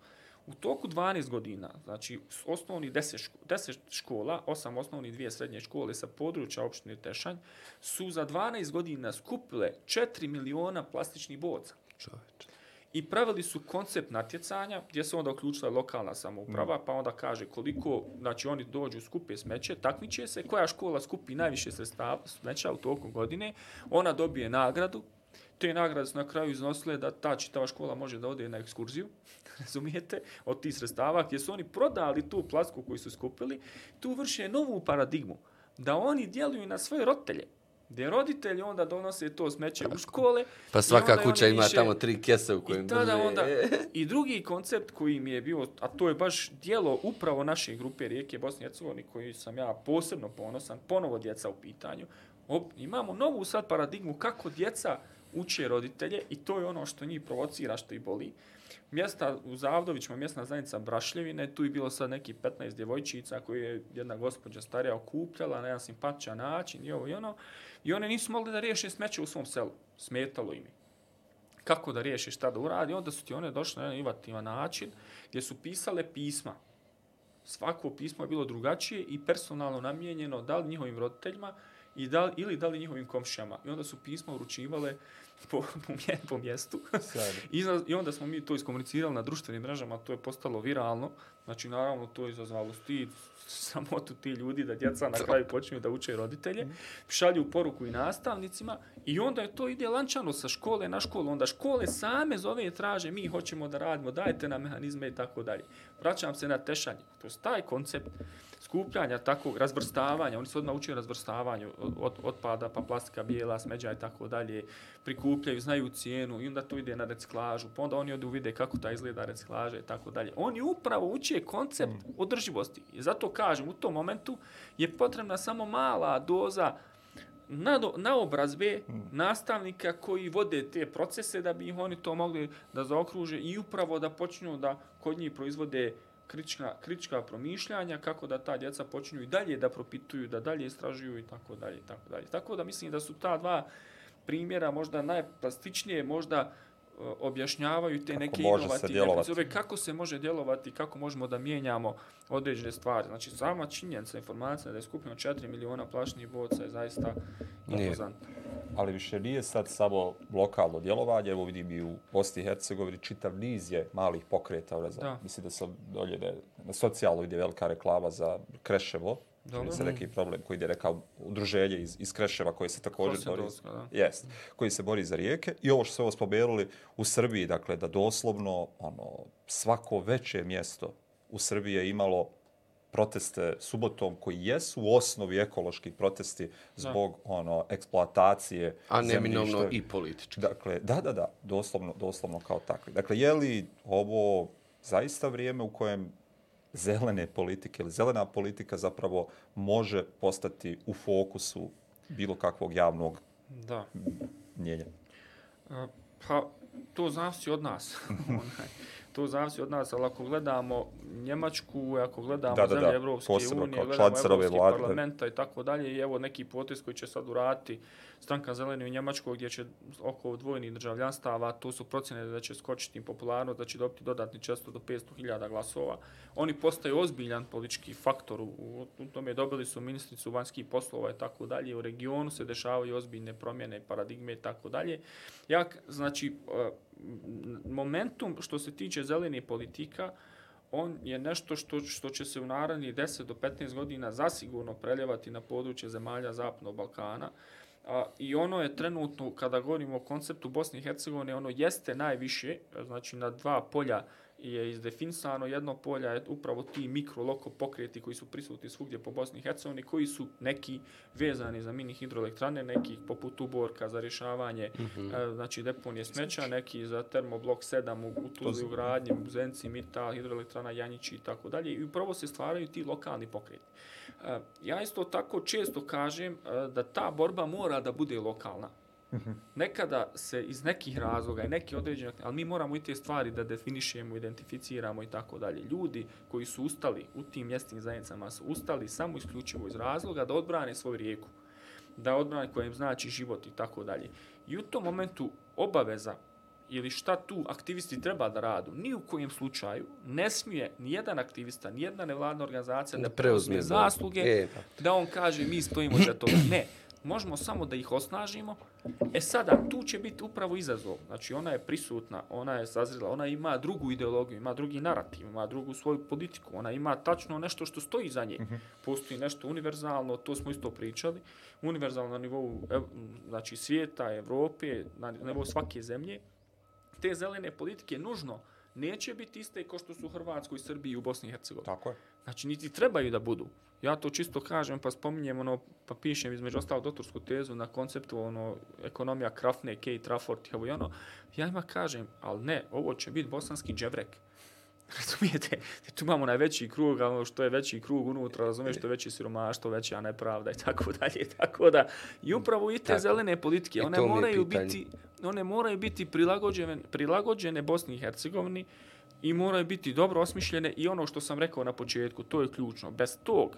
U toku 12 godina, znači osnovni 10, ško, 10 škola, 8 osnovnih, dvije srednje škole sa područja opštine Tešanj, su za 12 godina skupile 4 miliona plastičnih boca.
Čoveče.
I pravili su koncept natjecanja gdje se onda uključila lokalna samouprava, pa onda kaže koliko, znači oni dođu, skupe smeće, takmiče se, koja škola skupi najviše sredstava smeća u toku godine, ona dobije nagradu, te nagrade su na kraju iznosile da ta čitava škola može da ode na ekskurziju, razumijete, od tih sredstava, gdje su oni prodali tu plasku koju su skupili, tu vrše novu paradigmu, da oni djeluju na svoje roditelje, gdje roditelji onda donose to smeće u škole.
Pa svaka kuća ima
više-
tamo tri kese u kojim
I tada
drže.
onda, i drugi koncept koji mi je bio, a to je baš dijelo upravo naše grupe Rijeke Bosne i Hercegovine, koji sam ja posebno ponosan, ponovo djeca u pitanju, Op, imamo novu sad paradigmu kako djeca uče roditelje i to je ono što njih provocira, što ih boli. Mjesta u Zavdovićima, mjesna zajednica Brašljevine, tu je bilo sad neki 15 djevojčica koje je jedna gospođa starija okupljala na jedan simpatičan način i ovo i ono. I one nisu mogli da riješe smeće u svom selu. Smetalo im je kako da riješi šta da uradi, onda su ti one došle na jedan inovativa način gdje su pisale pisma. Svako pismo je bilo drugačije i personalno namijenjeno da li njihovim roditeljima i da li, ili da li njihovim komšijama. I onda su pisma uručivale po, po, mje, po mjestu. I, I onda smo mi to iskomunicirali na društvenim mrežama, to je postalo viralno. Znači, naravno, to je izazvalo stid, samotu ti ljudi da djeca na kraju počinju da uče roditelje, šalju poruku i nastavnicima i onda je to ide lančano sa škole na školu. Onda škole same zove i traže, mi hoćemo da radimo, dajte nam mehanizme i tako dalje. Vraćam se na tešanje. To je taj koncept skupljanja takvog razvrstavanja, oni se odmah uče razvrstavanju od, otpada, pa plastika, bijela, smeđa i tako dalje, prikupljaju, znaju cijenu i onda to ide na reciklažu, pa onda oni odu vide kako ta izgleda reciklaža i tako dalje. Oni upravo uče koncept održivosti. I zato kažem, u tom momentu je potrebna samo mala doza nado, naobrazbe nastavnika koji vode te procese da bi ih oni to mogli da zaokruže i upravo da počnu da kod njih proizvode kritička, kritička promišljanja, kako da ta djeca počinju i dalje da propituju, da dalje istražuju i tako dalje, i tako dalje. Tako da mislim da su ta dva primjera možda najplastičnije, možda uh, objašnjavaju te
Kako
neke inovativne pristupe, kako se može djelovati, kako možemo da mijenjamo određene stvari. Znači, sama činjenica, informacija da je skupljeno 4 miliona plašnih boca je zaista impozantna.
ali više nije sad samo lokalno djelovanje, evo vidim i u Bosni i Hercegovini čitav niz je malih pokreta, ne znam,
Da.
mislim da sam dolje ne, na socijalu ide velika reklama za Kreševo,
Dobro.
Se neki problem koji ide neka udruženje iz, iz Kreševa koje se također bori,
da.
jest, koji se bori za rijeke i ovo što ste ovo spomenuli u Srbiji, dakle da doslovno ono, svako veće mjesto u Srbiji je imalo proteste subotom koji jesu u osnovi ekološki protesti zbog ono eksploatacije
A neminovno i politički.
Dakle, da, da, da, doslovno, doslovno kao takvi. Dakle, je li ovo zaista vrijeme u kojem zelene politike ili zelena politika zapravo može postati u fokusu bilo kakvog javnog
Da.
mnjenja?
A, Pa, to zavisi od nas. Onaj, to zavisi od nas, ali ako gledamo Njemačku, ako gledamo
Da, da,
zemlje
da,
Evropske
posebno
unije, gledamo Evropski
vlade.
parlamenta i tako dalje, i evo neki potez koji će sad uraditi stranka zeleni u Njemačkoj gdje će oko dvojnih državljanstava, to su procjene da će skočiti im popularnost, da će dobiti dodatni 400 do 500.000 glasova. Oni postaju ozbiljan politički faktor, u, u tome dobili su ministricu vanjskih poslova i tako dalje, u regionu se dešavaju ozbiljne promjene, paradigme i tako dalje. Ja, znači, e, momentum što se tiče zelene politika, on je nešto što, što će se u narednih 10 do 15 godina zasigurno preljevati na područje zemalja Zapadnog Balkana. A, I ono je trenutno, kada govorimo o konceptu Bosne i Hercegovine, ono jeste najviše, znači na dva polja je izdefinisano. Jedno polja je upravo ti mikro loko pokreti koji su prisutni svugdje po Bosni i Hercegovini, koji su neki vezani za mini hidroelektrane, neki poput Uborka za rješavanje mm -hmm. znači deponije smeća, neki za termoblok 7 u, u Tuzli u gradnji, u Zenci, Mital, hidroelektrana Janjići i tako dalje. I upravo se stvaraju ti lokalni pokreti. E, Ja isto tako često kažem e, da ta borba mora da bude lokalna. Nekada se iz nekih razloga i neki određeni, ali mi moramo i te stvari da definišemo, identificiramo i tako dalje. Ljudi koji su ustali u tim mjestnim zajednicama su ustali samo isključivo iz razloga da odbrane svoju rijeku, da odbrane koja im znači život i tako dalje. I u tom momentu obaveza ili šta tu aktivisti treba da radu, ni u kojem slučaju ne smije ni jedan aktivista, ni jedna nevladna organizacija da
preuzme
zasluge,
E, pa.
da on kaže mi stojimo za toga. Ne, možemo samo da ih osnažimo. E sada, tu će biti upravo izazov. Znači, ona je prisutna, ona je sazrela, ona ima drugu ideologiju, ima drugi narativ, ima drugu svoju politiku, ona ima tačno nešto što stoji za nje. Postoji nešto univerzalno, to smo isto pričali, univerzalno na nivou znači, svijeta, Evrope, na nivou svake zemlje. Te zelene politike nužno neće biti iste kao što su u Hrvatskoj, Srbiji i u Bosni i Hercegovini.
Tako je.
Znači, niti trebaju da budu. Ja to čisto kažem, pa spominjem, ono, pa pišem između ostalog doktorsku tezu na konceptu, ono, ekonomija Krafne, Kate Trafford, ovo i ono. Ja ima kažem, ali ne, ovo će biti bosanski dževrek. Razumijete? Tu imamo najveći krug, a ono što je veći krug unutra, razumiješ, što je veći siromaštvo, veća nepravda i tako dalje. Tako da, i upravo i te
Tako.
zelene politike,
I
one moraju biti, one moraju biti prilagođene, prilagođene Bosni i Hercegovini i moraju biti dobro osmišljene i ono što sam rekao na početku, to je ključno. Bez tog,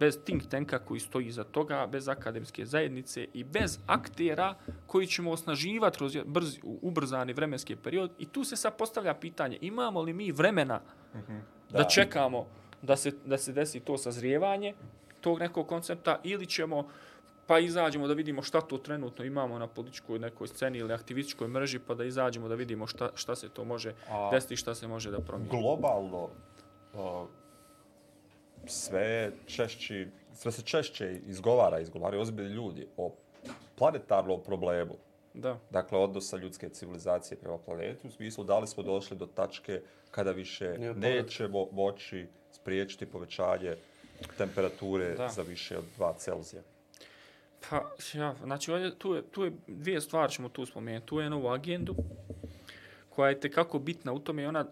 bez think tanka koji stoji iza toga, bez akademske zajednice i bez aktera koji ćemo osnaživati kroz brz, ubrzani vremenski period. I tu se sad postavlja pitanje, imamo li mi vremena da,
Da.
čekamo da se, da se desi to sazrijevanje tog nekog koncepta ili ćemo pa izađemo da vidimo šta to trenutno imamo na političkoj nekoj sceni ili aktivističkoj mreži, pa da izađemo da vidimo šta, šta se to može
A-
desiti, šta se može da promijeni.
globalno uh, sve češći, sve se češće izgovara, izgovaraju ozbiljni ljudi o planetarnom problemu.
Da.
Dakle, odnosa ljudske civilizacije prema planeti, u smislu da li smo došli do tačke kada više nećemo moći spriječiti povećanje temperature
Da.
za više od 2 Celzija.
Pa, ja, znači, ovdje, tu, je, tu je dvije stvari ćemo tu spomenuti. Tu je novu agendu, koja je tekako bitna u tome i ona,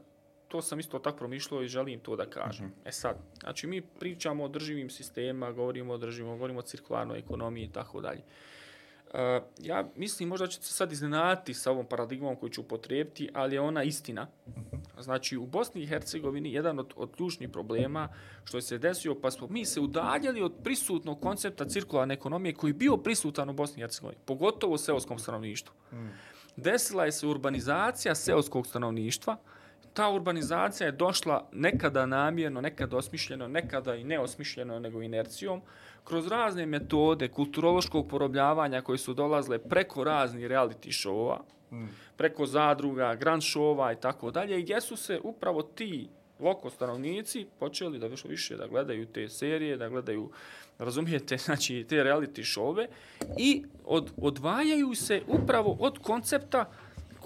to sam isto tako promišljao i želim to da kažem. E sad, znači, mi pričamo o drživim sistema, govorimo o drživim, govorimo o cirkularnoj ekonomiji i tako dalje. Uh, ja mislim možda ću se sad iznenati sa ovom paradigmom koju ću upotrijebiti, ali je ona istina. Znači, u Bosni i Hercegovini jedan od, od ključnih problema što je se desio, pa smo mi se udaljali od prisutnog koncepta cirkularne ekonomije koji je bio prisutan u Bosni i Hercegovini, pogotovo u seoskom stanovništvu. Desila je se urbanizacija seoskog stanovništva, ta urbanizacija je došla nekada namjerno, nekada osmišljeno, nekada i neosmišljeno, nego inercijom, kroz razne metode kulturološkog porobljavanja koje su dolazile preko raznih reality showa, preko zadruga, grand showa i tako dalje, gdje su se upravo ti loko stanovnici počeli da više više da gledaju te serije, da gledaju, razumijete, znači te reality showove i od, odvajaju se upravo od koncepta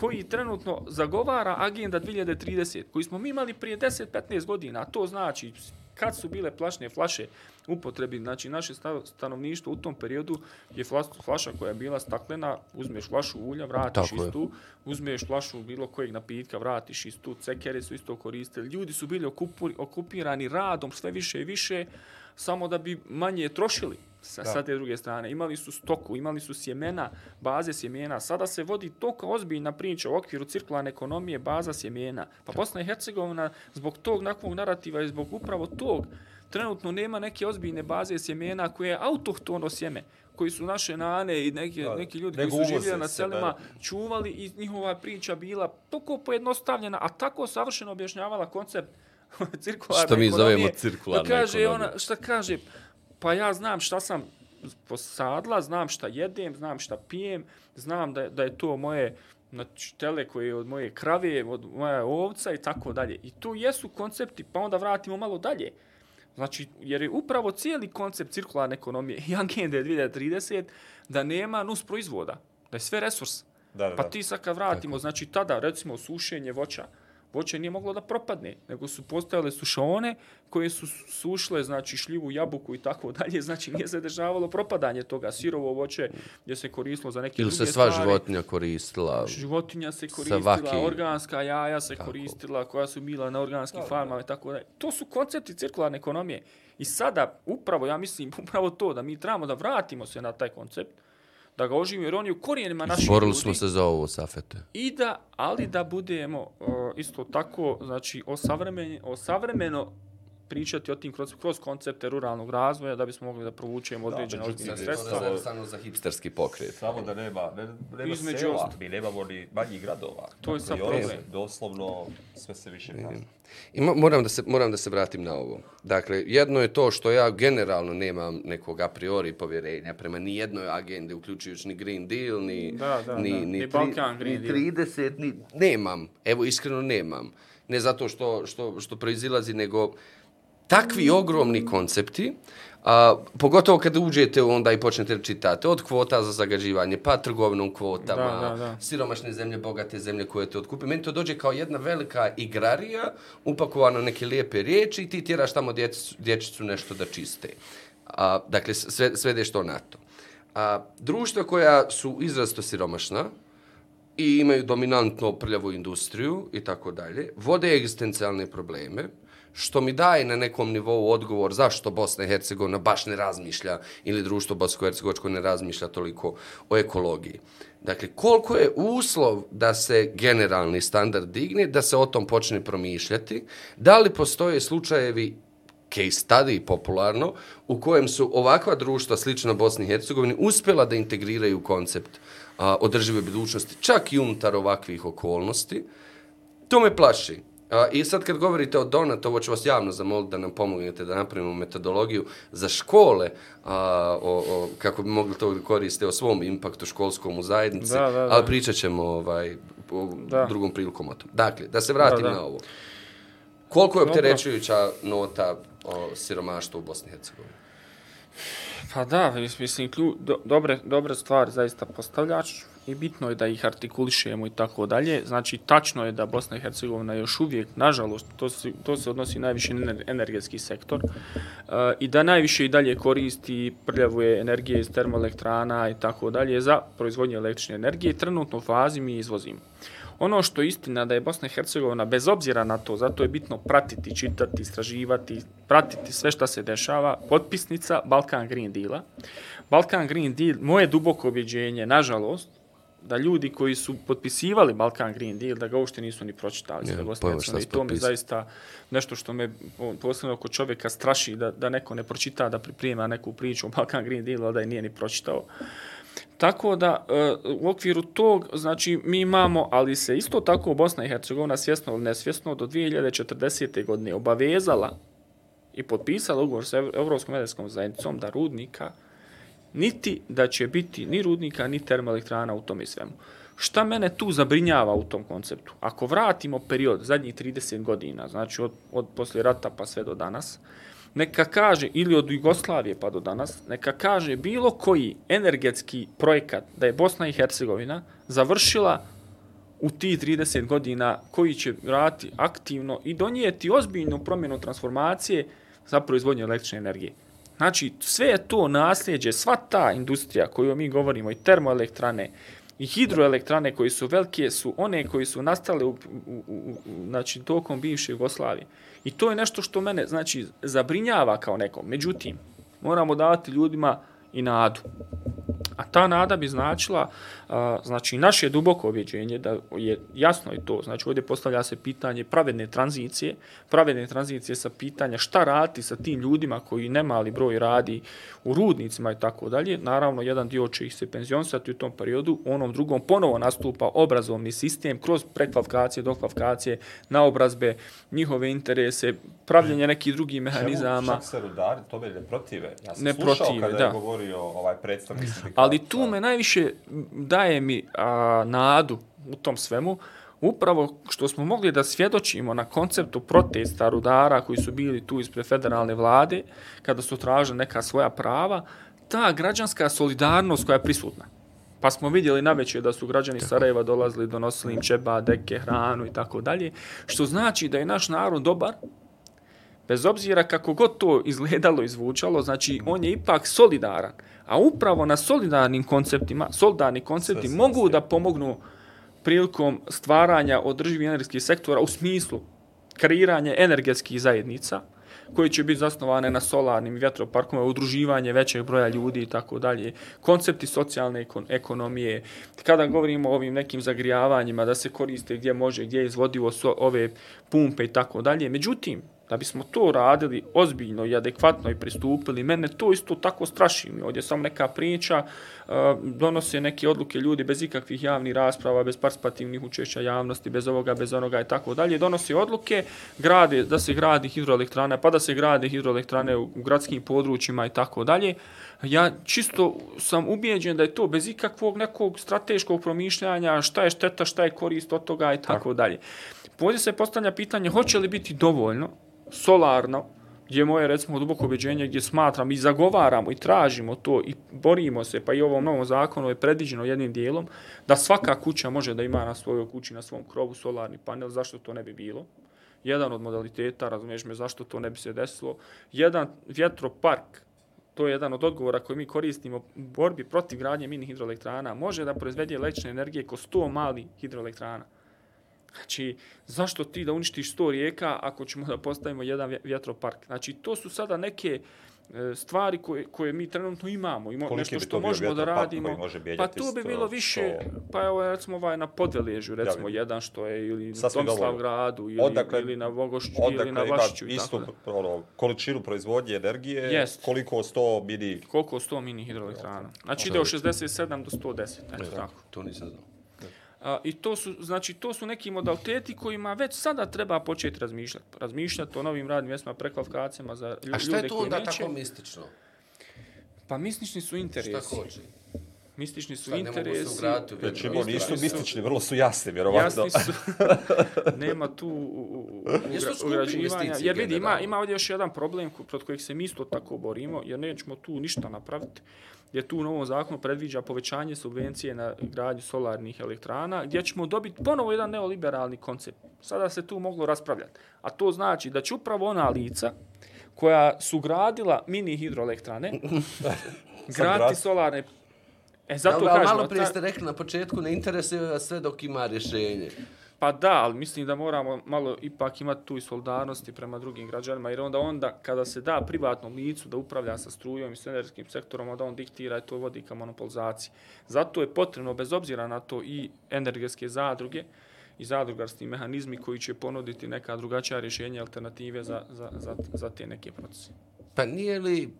koji trenutno zagovara agenda 2030, koji smo mi imali prije 10-15 godina, a to znači kad su bile plašne flaše upotrebi, znači naše sta- stanovništvo u tom periodu je flaša koja je bila staklena, uzmeš flašu ulja, vratiš
Tako je.
istu, uzmeš flašu bilo kojeg napitka, vratiš istu, cekere su isto koristili, ljudi su bili okupu- okupirani radom sve više i više, samo da bi manje trošili sa, sa te druge strane. Imali su stoku, imali su sjemena, baze sjemena. Sada se vodi toliko ozbiljna priča u okviru cirkularne ekonomije, baza sjemena. Pa Bosna i Hercegovina zbog tog nakvog narativa i zbog upravo tog trenutno nema neke ozbiljne baze sjemena koje je autohtono sjeme koji su naše nane i neki,
Da,
neki ljudi koji su živjeli na
se,
selima
da.
čuvali i njihova priča bila toliko pojednostavljena, a tako savršeno objašnjavala koncept cirkularne
Što mi
ekonomije,
zovemo cirkularna
da kaže
ekonomija.
Ona, šta kaže, pa ja znam šta sam posadla, znam šta jedem, znam šta pijem, znam da, da je to moje znači, tele koje je od moje krave, od moja ovca i tako dalje. I tu jesu koncepti, pa onda vratimo malo dalje. Znači, jer je upravo cijeli koncept cirkularne ekonomije i agende 2030 da nema nus proizvoda, da je sve resurs.
Da, da,
Pa ti sad kad vratimo, znači tada, recimo, sušenje voća, voće nije moglo da propadne, nego su postojale sušone koje su sušle, znači šljivu, jabuku i tako dalje, znači nije zadržavalo propadanje toga. Sirovo voće je se koristilo za neke
Ili
druge
se sva
stvari.
životinja koristila.
Životinja se koristila,
vaki-
organska jaja se
Tako.
koristila, koja su bila na organskim farmama i tako dalje. To su koncepti cirkularne ekonomije. I sada, upravo, ja mislim, upravo to, da mi trebamo da vratimo se na taj koncept, da ga oživimo, jer on je u korijenima naših
Borili
ljudi.
smo se za ovo, Safete.
I da, ali da budemo uh, isto tako, znači, osavremeni, osavremeno pričati o tim kroz, kroz koncepte ruralnog razvoja da bismo mogli da provučemo određene ozbiljne sredstva.
Sredstva samo za hipsterski pokret.
Samo da nema, ne, nema
Između
sela,
ostalog.
mi nemamo ni manjih gradova.
To je
ono
problem.
Doslovno sve se više prazno.
I mo- moram da, se, moram da se vratim na ovo. Dakle, jedno je to što ja generalno nemam nekog a priori povjerenja prema ni jednoj agendi, uključujući ni Green Deal, ni,
Da, da,
ni,
da.
ni,
Ni
tri-
Balkan Green
ni
Deal.
30, ni, nemam. Evo, iskreno nemam. Ne zato što, što, što proizilazi, nego takvi ogromni koncepti, a, pogotovo kada uđete onda i počnete čitati od kvota za zagađivanje, pa trgovinom kvotama,
Da, da, da.
siromašne zemlje, bogate zemlje koje te otkupe. Meni to dođe kao jedna velika igrarija, upakovano neke lijepe riječi i ti tjeraš tamo djecicu, dječicu nešto da čiste. A, dakle, sve, svedeš to na to. A, društva koja su izrasto siromašna, i imaju dominantno prljavu industriju i tako dalje, vode egzistencijalne probleme, što mi daje na nekom nivou odgovor zašto Bosna i Hercegovina baš ne razmišlja ili društvo Bosko-Hercegovačko ne razmišlja toliko o ekologiji. Dakle, koliko je uslov da se generalni standard digne, da se o tom počne promišljati, da li postoje slučajevi case study popularno, u kojem su ovakva društva slična Bosni i Hercegovini uspjela da integriraju koncept a, održive budućnosti, čak i unutar ovakvih okolnosti. To me plaši. I sad kad govorite o Donat, ovo ću vas javno zamoliti da nam pomognete da napravimo metodologiju za škole, a, o, o, kako bi mogli to koristiti o svom impaktu školskom u zajednici,
Da, da, da.
ali pričat ćemo ovaj, u
Da.
drugom prilikom o tom. Dakle, da se vratim
Da, da.
na ovo. Koliko je opterećujuća nota o siromaštvu u Bosni i Hercegovini?
Pa da, mislim, klju, do, dobre, dobre stvari zaista postavljač i bitno je da ih artikulišemo i tako dalje. Znači, tačno je da Bosna i Hercegovina još uvijek, nažalost, to se, to se odnosi najviše na energetski sektor, uh, i da najviše i dalje koristi prljavuje energije iz termoelektrana i tako dalje za proizvodnje električne energije. Trenutno u fazi mi izvozimo. Ono što je istina da je Bosna i Hercegovina, bez obzira na to, zato je bitno pratiti, čitati, istraživati, pratiti sve šta se dešava, potpisnica Balkan Green Deala. Balkan Green Deal, moje duboko objeđenje, nažalost, da ljudi koji su potpisivali Balkan Green Deal, da ga uopšte nisu ni pročitali.
Ja,
i
pojma šta.
I to
potpisali.
zaista nešto što me po- posebno kod čovjeka straši da, da neko ne pročita, da priprema neku priču o Balkan Green Dealu, a da je nije ni pročitao. Tako da e, u okviru tog, znači mi imamo, ali se isto tako Bosna i Hercegovina svjesno ili nesvjesno do 2040. godine obavezala i potpisala ugovor sa Evropskom medijskom zajednicom da rudnika niti da će biti ni rudnika ni termoelektrana u tome svemu. Šta mene tu zabrinjava u tom konceptu? Ako vratimo period zadnjih 30 godina, znači od, od poslije rata pa sve do danas, neka kaže, ili od Jugoslavije pa do danas, neka kaže bilo koji energetski projekat da je Bosna i Hercegovina završila u tih 30 godina koji će raditi aktivno i donijeti ozbiljnu promjenu transformacije za proizvodnju električne energije. Znači, sve je to nasljeđe, sva ta industrija koju mi govorimo, i termoelektrane, i hidroelektrane koji su velike, su one koji su nastale u, u, u, u, znači, tokom bivše Jugoslavije. I to je nešto što mene, znači, zabrinjava kao nekom. Međutim, moramo davati ljudima i nadu. A ta nada bi značila, a, znači naše duboko objeđenje da je jasno i to, znači ovdje postavlja se pitanje pravedne tranzicije, pravedne tranzicije sa pitanja šta raditi sa tim ljudima koji nemali broj radi u rudnicima i tako dalje. Naravno, jedan dio će ih se penzionsati u tom periodu, u onom drugom ponovo nastupa obrazovni sistem kroz prekvalifikacije, dokvalifikacije, naobrazbe, njihove interese, pravljenje nekih drugih mehanizama.
Čak se rudari tome ne protive. Ja sam
Ne
slušao
protive,
kada
da.
je govorio ovaj predstavnik sindikata.
Ali tu me najviše daje mi a, nadu u tom svemu, upravo što smo mogli da svjedočimo na konceptu protesta rudara koji su bili tu ispred federalne vlade, kada su tražili neka svoja prava, ta građanska solidarnost koja je prisutna. Pa smo vidjeli na da su građani Sarajeva dolazili, donosili im čeba, deke, hranu i tako dalje, što znači da je naš narod dobar, bez obzira kako god to izgledalo i zvučalo, znači on je ipak solidaran. A upravo na solidarnim konceptima, solidarni koncepti
Sve
mogu da pomognu prilikom stvaranja održivih energetskih sektora u smislu kreiranja energetskih zajednica, koji će biti zasnovane na solarnim vjetroparkovima, udruživanje većeg broja ljudi i tako dalje, koncepti socijalne ekon ekonomije, kada govorimo o ovim nekim zagrijavanjima, da se koriste gdje može, gdje je izvodivo so ove pumpe i tako dalje. Međutim, da bismo to radili ozbiljno i adekvatno i pristupili, mene to isto tako straši. Mi ovdje samo neka priča, uh, donose neke odluke ljudi bez ikakvih javnih rasprava, bez participativnih učešća javnosti, bez ovoga, bez onoga i tako dalje. Donose odluke, grade, da se gradi hidroelektrane, pa da se grade hidroelektrane u, u gradskim područjima i tako dalje. Ja čisto sam ubijeđen da je to bez ikakvog nekog strateškog promišljanja, šta je šteta, šta je korist od toga i tako dalje. Ovdje se postavlja pitanje hoće li biti dovoljno solarno, gdje moje recimo duboko objeđenje gdje smatram i zagovaramo i tražimo to i borimo se, pa i ovom novom zakonu je predviđeno jednim dijelom, da svaka kuća može da ima na svojoj kući, na svom krovu solarni panel, zašto to ne bi bilo? Jedan od modaliteta, razumiješ me, zašto to ne bi se desilo? Jedan vjetropark, to je jedan od odgovora koji mi koristimo u borbi protiv gradnje mini hidroelektrana, može da proizvede električne energije ko 100 mali hidroelektrana. Znači, zašto ti da uništiš 100 rijeka ako ćemo da postavimo jedan vjetropark? Znači, to su sada neke e, stvari koje, koje mi trenutno imamo, Ima nešto što možemo da radimo. Pa to bi bilo više, pa evo recimo ovaj na Podveležu, recimo ja, jedan što je ili na Tomislav gradu ili, odakle, ili na Vogošću ili na Vašiću.
Istu ono, količinu proizvodnje energije, Jest. koliko 100 mini...
Koliko 100 mini hidroelektrana. Znači ide od 67 do 110, eto tako.
To nisam znao.
A, I to su, znači, to su neki modaliteti kojima već sada treba početi razmišljati. Razmišljati o novim radnim mjestima, prekvalifikacijama za ljude koji neće.
A što je to onda tako mistično?
Pa mistični su interesi.
Šta hoće?
Mistični su Šta, interesi.
Ne mogu se
ugrati u Znači, nisu mistični, vrlo su jasni, vjerovatno.
Jasni su. Nema tu ugrađivanja. Jer vidi, ima, ima ovdje još jedan problem prot kojeg se mi isto tako borimo, jer nećemo tu ništa napraviti gdje tu u novom zakonu predviđa povećanje subvencije na gradnju solarnih elektrana, gdje ćemo dobiti ponovo jedan neoliberalni koncept. Sada se tu moglo raspravljati. A to znači da će upravo ona lica koja su gradila mini hidroelektrane graditi solarne
E, zato ja, kažemo, malo prije ste rekli na početku, ne interesuje sve dok ima rješenje.
Pa da, ali mislim da moramo malo ipak imati tu i solidarnosti prema drugim građanima, jer onda onda kada se da privatnom licu da upravlja sa strujom i s energetskim sektorom, onda on diktira i to vodi ka monopolizaciji. Zato je potrebno, bez obzira na to, i energetske zadruge i zadrugarski mehanizmi koji će ponuditi neka drugačija rješenja, alternative za, za, za, za te neke procese.
Pa nije li,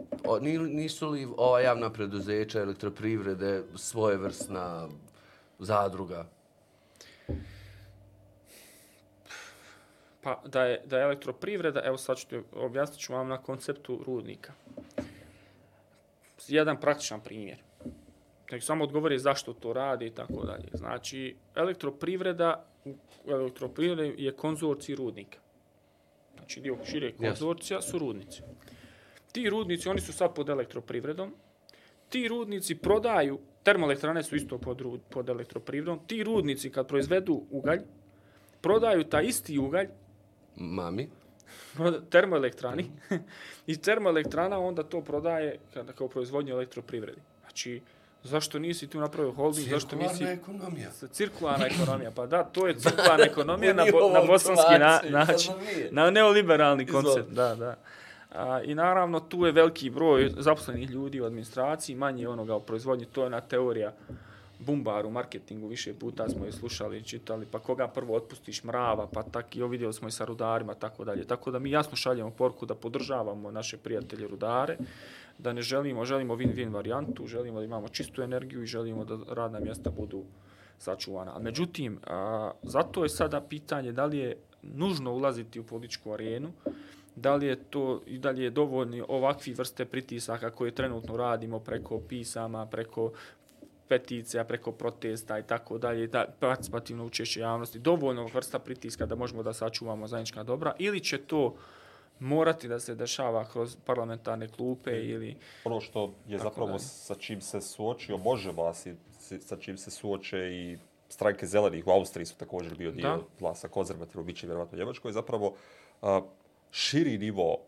nisu li ova javna preduzeća elektroprivrede svoje vrstna zadruga?
Pa da je, da je elektroprivreda, evo sad ću objasnit ću vam na konceptu rudnika. Jedan praktičan primjer. Nek samo odgovori zašto to radi i tako dalje. Znači, elektroprivreda, elektroprivreda je konzorcij rudnika. Znači, dio šire konzorcija su rudnici. Ti rudnici, oni su sad pod elektroprivredom. Ti rudnici prodaju, termoelektrane su isto pod, pod elektroprivredom. Ti rudnici kad proizvedu ugalj, prodaju ta isti ugalj
Mami.
termoelektrani. I termoelektrana onda to prodaje kada kao proizvodnje elektroprivredi. Znači, zašto nisi tu napravio holding?
Cirkularna
zašto
nisi... ekonomija.
Cirkularna ekonomija. Pa da, to je cirkularna ekonomija na, bo, na bosanski na, način. Na neoliberalni koncept. Da, da. A, I naravno, tu je veliki broj zaposlenih ljudi u administraciji, manje onoga u proizvodnji. To je ona teorija bumbar u marketingu, više puta smo je slušali i čitali, pa koga prvo otpustiš mrava, pa tak i vidjeli smo i sa rudarima, tako dalje. Tako da mi jasno šaljemo porku da podržavamo naše prijatelje rudare, da ne želimo, želimo win-win varijantu, želimo da imamo čistu energiju i želimo da radna mjesta budu sačuvana. A međutim, a, zato je sada pitanje da li je nužno ulaziti u političku arenu, da li je to i da li je dovoljni ovakvi vrste pritisaka koje trenutno radimo preko pisama, preko peticija, preko protesta i tako dalje, da participativno učešće javnosti, dovoljno vrsta pritiska da možemo da sačuvamo zajednička dobra, ili će to morati da se dešava kroz parlamentarne klupe ili...
Ono što je zapravo dalje. sa čim se suočio Bože vas i sa čim se suoče i stranke zelenih u Austriji su također bio dio da. glasa konzervativno, bit će vjerovatno Njemačkoj, zapravo a, širi nivo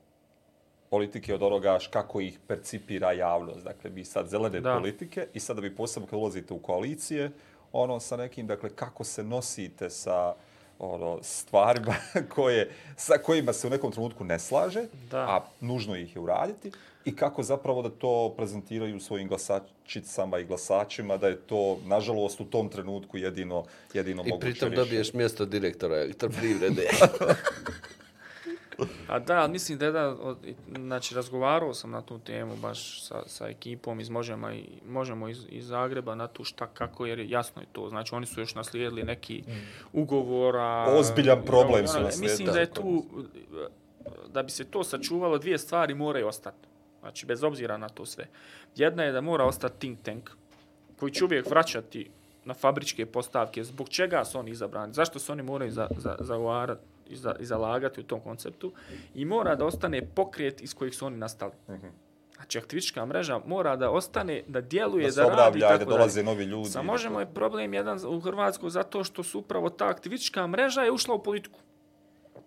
politike od onoga kako ih percipira javnost. Dakle, mi sad zelene da. politike i sada bi posebno kad ulazite u koalicije, ono sa nekim, dakle, kako se nosite sa ono stvarima koje sa kojima se u nekom trenutku ne slaže, da. a nužno ih je uraditi i kako zapravo da to prezentiraju svojim glasačicama i glasačima da je to nažalost u tom trenutku jedino jedino
I
moguće.
I pritom dobiješ mjesto direktora elektroprivrede.
A da, mislim da je da, od, znači razgovarao sam na tu temu baš sa, sa ekipom iz Možemo, i, možemo iz, iz Zagreba na tu šta kako, jer jasno je to. Znači oni su još naslijedili neki ugovora.
Ozbiljan problem su
ono,
naslijedili.
Mislim da je tu, da bi se to sačuvalo, dvije stvari moraju ostati. Znači, bez obzira na to sve. Jedna je da mora ostati think tank, koji će uvijek vraćati na fabričke postavke, zbog čega su oni izabrani, zašto se oni moraju za, za, zagovarati i za, i zalagati u tom konceptu i mora da ostane pokret iz kojih su oni nastali. Mm -hmm. Znači, aktivistička mreža mora da ostane, da djeluje, da,
da
radi.
Da da dolaze novi ljudi.
Sa možemo je problem jedan u Hrvatskoj zato što su upravo ta aktivistička mreža je ušla u politiku.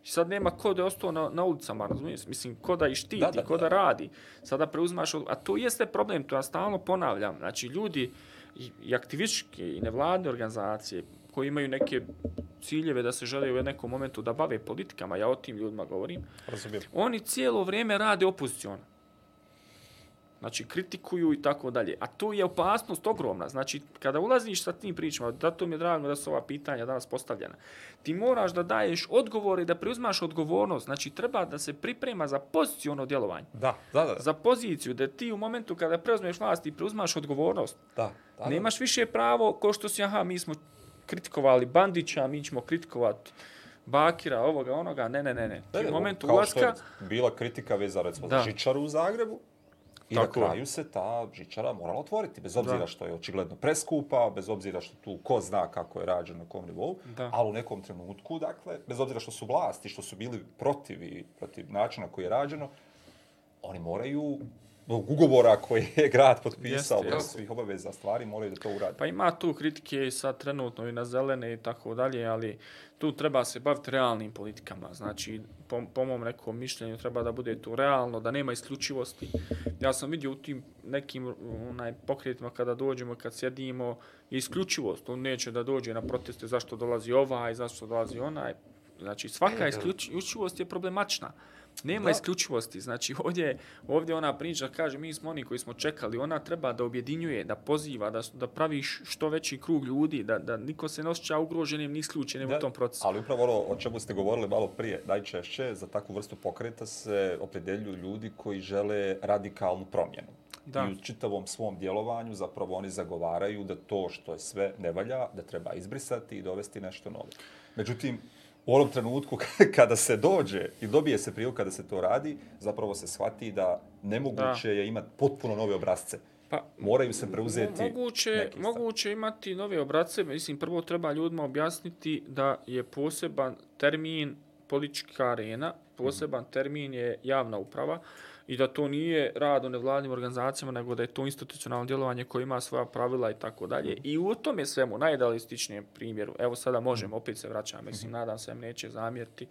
I sad nema ko da je ostao na, na ulicama, razumiješ? Mislim, ko da i štiti, da, da, ko da, da radi. Sada preuzmaš, a to jeste problem, to ja stalno ponavljam. Znači, ljudi i, i aktivističke i nevladne organizacije koji imaju neke ciljeve da se žele u nekom momentu da bave politikama, ja o tim ljudima govorim,
Razumijem.
oni cijelo vrijeme rade opozicijono. Znači, kritikuju i tako dalje. A to je opasnost ogromna. Znači, kada ulaziš sa tim pričama, da to mi je drago da su ova pitanja danas postavljena, ti moraš da daješ odgovore i da preuzmaš odgovornost. Znači, treba da se priprema za pozicijono djelovanje.
Da, da, da.
Za poziciju, da ti u momentu kada preuzmeš vlast i preuzmaš odgovornost,
da, da, da.
nemaš više pravo ko što si, aha, mi smo kritikovali Bandića, mi ćemo kritikovati Bakira, ovoga, onoga, ne, ne, ne, ne.
ne,
u momentu
kao
ulaska...
Kao što je bila kritika veza, recimo, da. Žičaru u Zagrebu, I Tako. na kraju se ta žičara morala otvoriti, bez obzira da. što je očigledno preskupa, bez obzira što tu ko zna kako je rađeno na kom nivou, da. ali u nekom trenutku, dakle, bez obzira što su vlasti, što su bili protiv protiv načina koji je rađeno, oni moraju ugovora koji je grad potpisao, bez svih obaveza stvari, moraju da to uradi.
Pa ima tu kritike i sad trenutno i na zelene i tako dalje, ali tu treba se baviti realnim politikama. Znači, po, po mom nekom mišljenju treba da bude tu realno, da nema isključivosti. Ja sam vidio u tim nekim onaj, pokretima kada dođemo, kad sjedimo, isključivost. On neće da dođe na proteste zašto dolazi ovaj, zašto dolazi onaj. Znači, svaka isključivost je problematična. Nema da. isključivosti. Znači, ovdje, ovdje ona priča kaže, mi smo oni koji smo čekali, ona treba da objedinjuje, da poziva, da, da pravi što veći krug ljudi, da, da niko se ne osjeća ugroženim ni isključenim da, u tom procesu.
Ali upravo ono o čemu ste govorili malo prije, najčešće za takvu vrstu pokreta se opredeljuju ljudi koji žele radikalnu promjenu. Da. I u čitavom svom djelovanju zapravo oni zagovaraju da to što je sve ne valja, da treba izbrisati i dovesti nešto novo. Međutim, u onom trenutku kada se dođe i dobije se prilika da se to radi, zapravo se shvati da nemoguće da. je imati potpuno nove obrazce. Pa, Moraju se preuzeti
moguće, moguće imati nove obrazce. Mislim, prvo treba ljudima objasniti da je poseban termin politička arena, poseban termin je javna uprava i da to nije rad u nevladnim organizacijama, nego da je to institucionalno djelovanje koje ima svoja pravila i tako dalje. I u tom je svemu najidealističnijem primjeru. Evo sada možemo, opet se vraćam, mislim, nadam se, neće zamjeriti.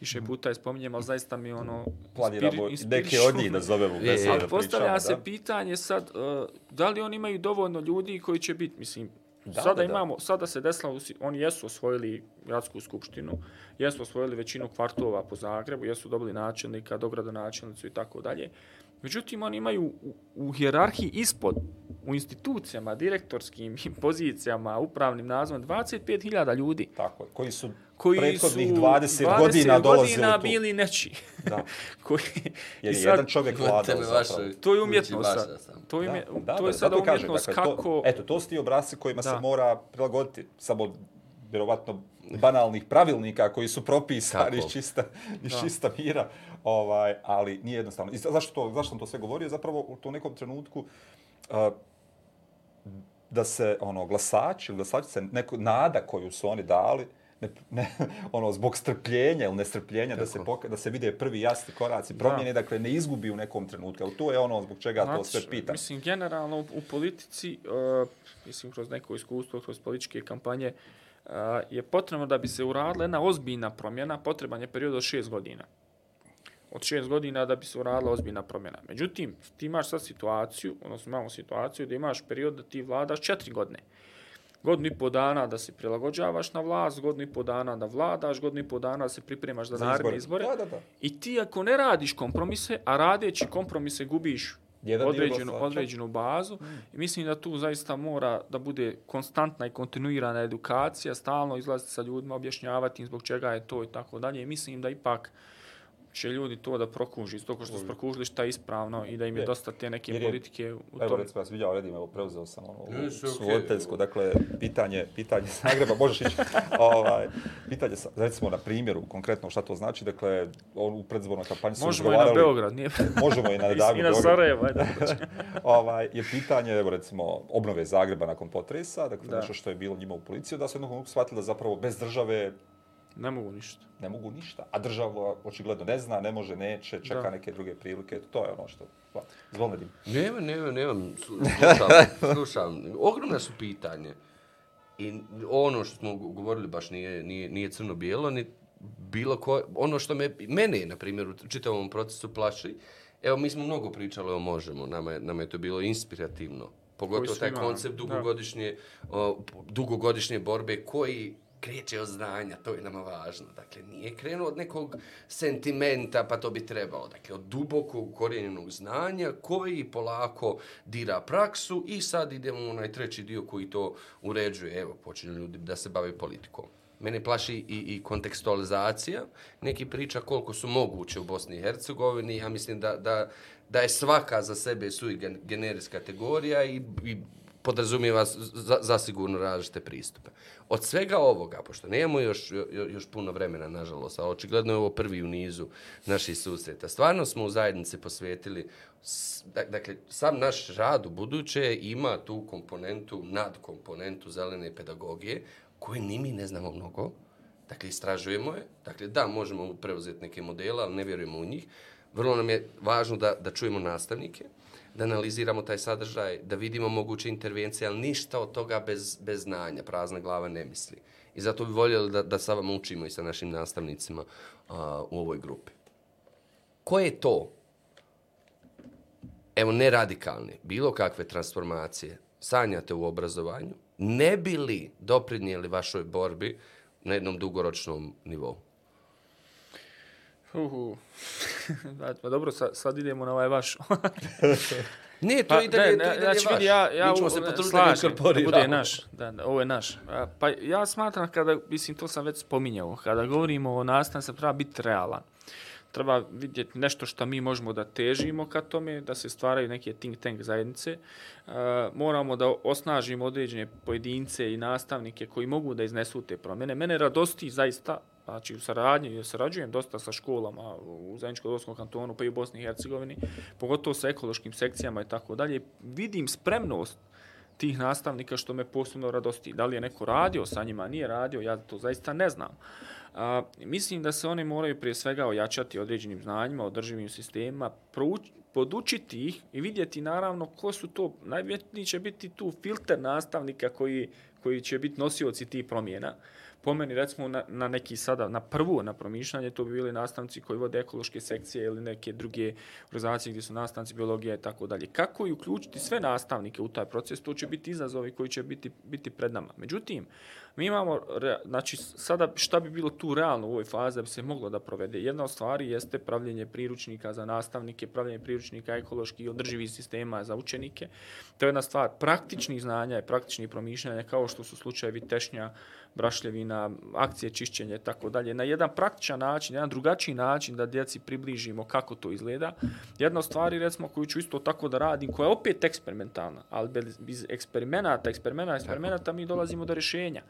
Više puta je spominjem, ali zaista mi ono...
Planiramo neke od njih da zovemo.
E, ali postavlja se da? pitanje sad, uh, da li oni imaju dovoljno ljudi koji će biti, mislim, Da, sada da, imamo, da. sada se desilo, oni jesu osvojili gradsku skupštinu, jesu osvojili većinu kvartova po Zagrebu, jesu dobili načelnika, dograda načelnicu i tako dalje. Međutim, oni imaju u, u hjerarhiji ispod, u institucijama, direktorskim pozicijama, upravnim nazvom, 25.000 ljudi.
Tako koji su koji prethodnih su 20, 20 godina dolazili godina
tu. bili neči.
Da. koji, Jer sad, jedan čovjek vladao zapravo.
To je umjetnost. To je, da, to je sada umjetnost dakle, kako...
To, eto, to su ti obrasci kojima da. se mora prilagoditi. Samo, vjerovatno, banalnih pravilnika koji su propisani iz čista, iz čista mira, ovaj, ali nije jednostavno. I zašto, to, zašto sam to sve govorio? Zapravo u tom nekom trenutku uh, da se ono glasači, glasačice, neko, nada koju su oni dali, ne, ne, ono, zbog strpljenja ili nestrpljenja da se, poka, da se vide prvi jasni koraci promjene, da. dakle ne izgubi u nekom trenutku. Ali to je ono zbog čega znači, to sve pitam.
Mislim, generalno u, u politici, uh, mislim, kroz neko iskustvo, kroz političke kampanje, uh, je potrebno da bi se uradila jedna ozbiljna promjena, potreban je period od šest godina. Od šest godina da bi se uradila ozbiljna promjena. Međutim, ti imaš sad situaciju, odnosno imamo situaciju da imaš period da ti vladaš četiri godine godinu i po dana da se prilagođavaš na vlast, godinu i po dana da vladaš, godinu i po dana da se pripremaš za, za naredne izbore.
Da, da, da.
I ti ako ne radiš kompromise, a radeći kompromise gubiš Jedan određenu, određenu bazu, mm. i mislim da tu zaista mora da bude konstantna i kontinuirana edukacija, stalno izlaziti sa ljudima, objašnjavati im zbog čega je to i tako dalje. I mislim da ipak će ljudi to da prokuži, to što su prokužili šta je ispravno i da im je
Je.
dosta te neke
je-
politike u
Evo
tome.
recimo ja sam vidio Redim, evo preuzeo sam ono u
okej.
svoju dakle pitanje, pitanje Zagreba, možeš ići, ovaj, pitanje sa, recimo na primjeru konkretno šta to znači, dakle on u predzbornoj kampanji su
Možemo i na Beograd, nije...
možemo i na Dagu
I na. Sarajevo, ajde.
ovaj, je pitanje, evo recimo, obnove Zagreba nakon potresa, dakle
Da.
nešto što je bilo njima u policiju, da su jednog momentu shvatili da zapravo bez države
Ne mogu ništa.
ne mogu ništa, a država očigledno ne zna, ne može, neće, čeka
Da.
neke druge prilike, to je ono što... Pa, Zvolne dim.
Nema, nema, nemam. Slu- Slušam, slušam. Ogromna su pitanje. I ono što smo govorili baš nije, nije, nije crno-bijelo, ni bilo ko, ono što me, mene, na primjer, u čitavom procesu plaši, evo, mi smo mnogo pričali o Možemo, nama je, nama je to bilo inspirativno. Pogotovo taj koncept dugogodišnje, o, dugogodišnje borbe koji kreće od znanja, to je nama važno. Dakle, nije krenuo od nekog sentimenta, pa to bi trebalo. Dakle, od dubokog korijenjenog znanja koji polako dira praksu i sad idemo u onaj treći dio koji to uređuje. Evo, počinju ljudi da se bave politikom. Mene plaši i, i kontekstualizacija. Neki priča koliko su moguće u Bosni i Hercegovini. Ja mislim da, da, da je svaka za sebe sui generis kategorija i, i podrazumijeva za, različite pristupe. Od svega ovoga, pošto nemamo još, jo- još puno vremena, nažalost, a očigledno je ovo prvi u nizu naših susreta, stvarno smo u zajednici posvetili, dakle, sam naš rad u buduće ima tu komponentu, nadkomponentu zelene pedagogije, koje ni mi ne znamo mnogo, Dakle, istražujemo je. Dakle, da, možemo preuzeti neke modele, ali ne vjerujemo u njih. Vrlo nam je važno da, da čujemo nastavnike, da analiziramo taj sadržaj, da vidimo moguće intervencije, ali ništa od toga bez, bez znanja, prazna glava ne misli. I zato bi voljeli da, da sa vama učimo i sa našim nastavnicima a, u ovoj grupi. Koje je to, evo ne radikalne, bilo kakve transformacije sanjate u obrazovanju, ne bi li doprinijeli vašoj borbi na jednom dugoročnom nivou?
Uhu. pa dobro, sad, sad idemo na ovaj vaš.
Ne, to
Pa,
i dalje, to i dalje
znači, vidi, ja, ja
Mi ćemo se potruditi da inkorporiramo.
bude naš. Da, da, ovo je naš. Pa ja smatram kada, mislim, to sam već spominjao, kada govorimo o nastavi, se treba biti realan. Treba vidjeti nešto što mi možemo da težimo ka tome, da se stvaraju neke think tank zajednice. E, moramo da osnažimo određene pojedince i nastavnike koji mogu da iznesu te promjene. Mene radosti zaista, znači u saradnji, ja sarađujem dosta sa školama u Zajedničko-Dovskom kantonu, pa i u Bosni i Hercegovini, pogotovo sa ekološkim sekcijama i tako dalje, vidim spremnost tih nastavnika što me posebno radosti. Da li je neko radio sa njima, nije radio, ja to zaista ne znam. A, mislim da se oni moraju prije svega ojačati određenim znanjima, održivim sistemima, prouč, podučiti ih i vidjeti naravno ko su to, najvjetniji će biti tu filter nastavnika koji, koji će biti nosioci tih promjena. Po meni, recimo, na, na neki sada, na prvo na promišljanje, to bi bili nastavnici koji vode ekološke sekcije ili neke druge organizacije gdje su nastavnici biologija i tako dalje. Kako i uključiti sve nastavnike u taj proces, to će biti izazovi koji će biti, biti pred nama. Međutim, mi imamo, re- znači, sada šta bi bilo tu realno u ovoj fazi da bi se moglo da provede? Jedna od stvari jeste pravljenje priručnika za nastavnike, pravljenje priručnika ekoloških i održivih sistema za učenike. To je jedna stvar praktičnih znanja i praktičnih promišljanja, kao što su slučajevi tešnja, brašljevina, akcije čišćenja i tako dalje. Na jedan praktičan način, jedan drugačiji način da djeci približimo kako to izgleda. Jedna od stvari, recimo, koju ću isto tako da radim, koja je opet eksperimentalna, ali bez, bez eksperimenata, eksperimenata, eksperimenata, mi dolazimo do rješenja.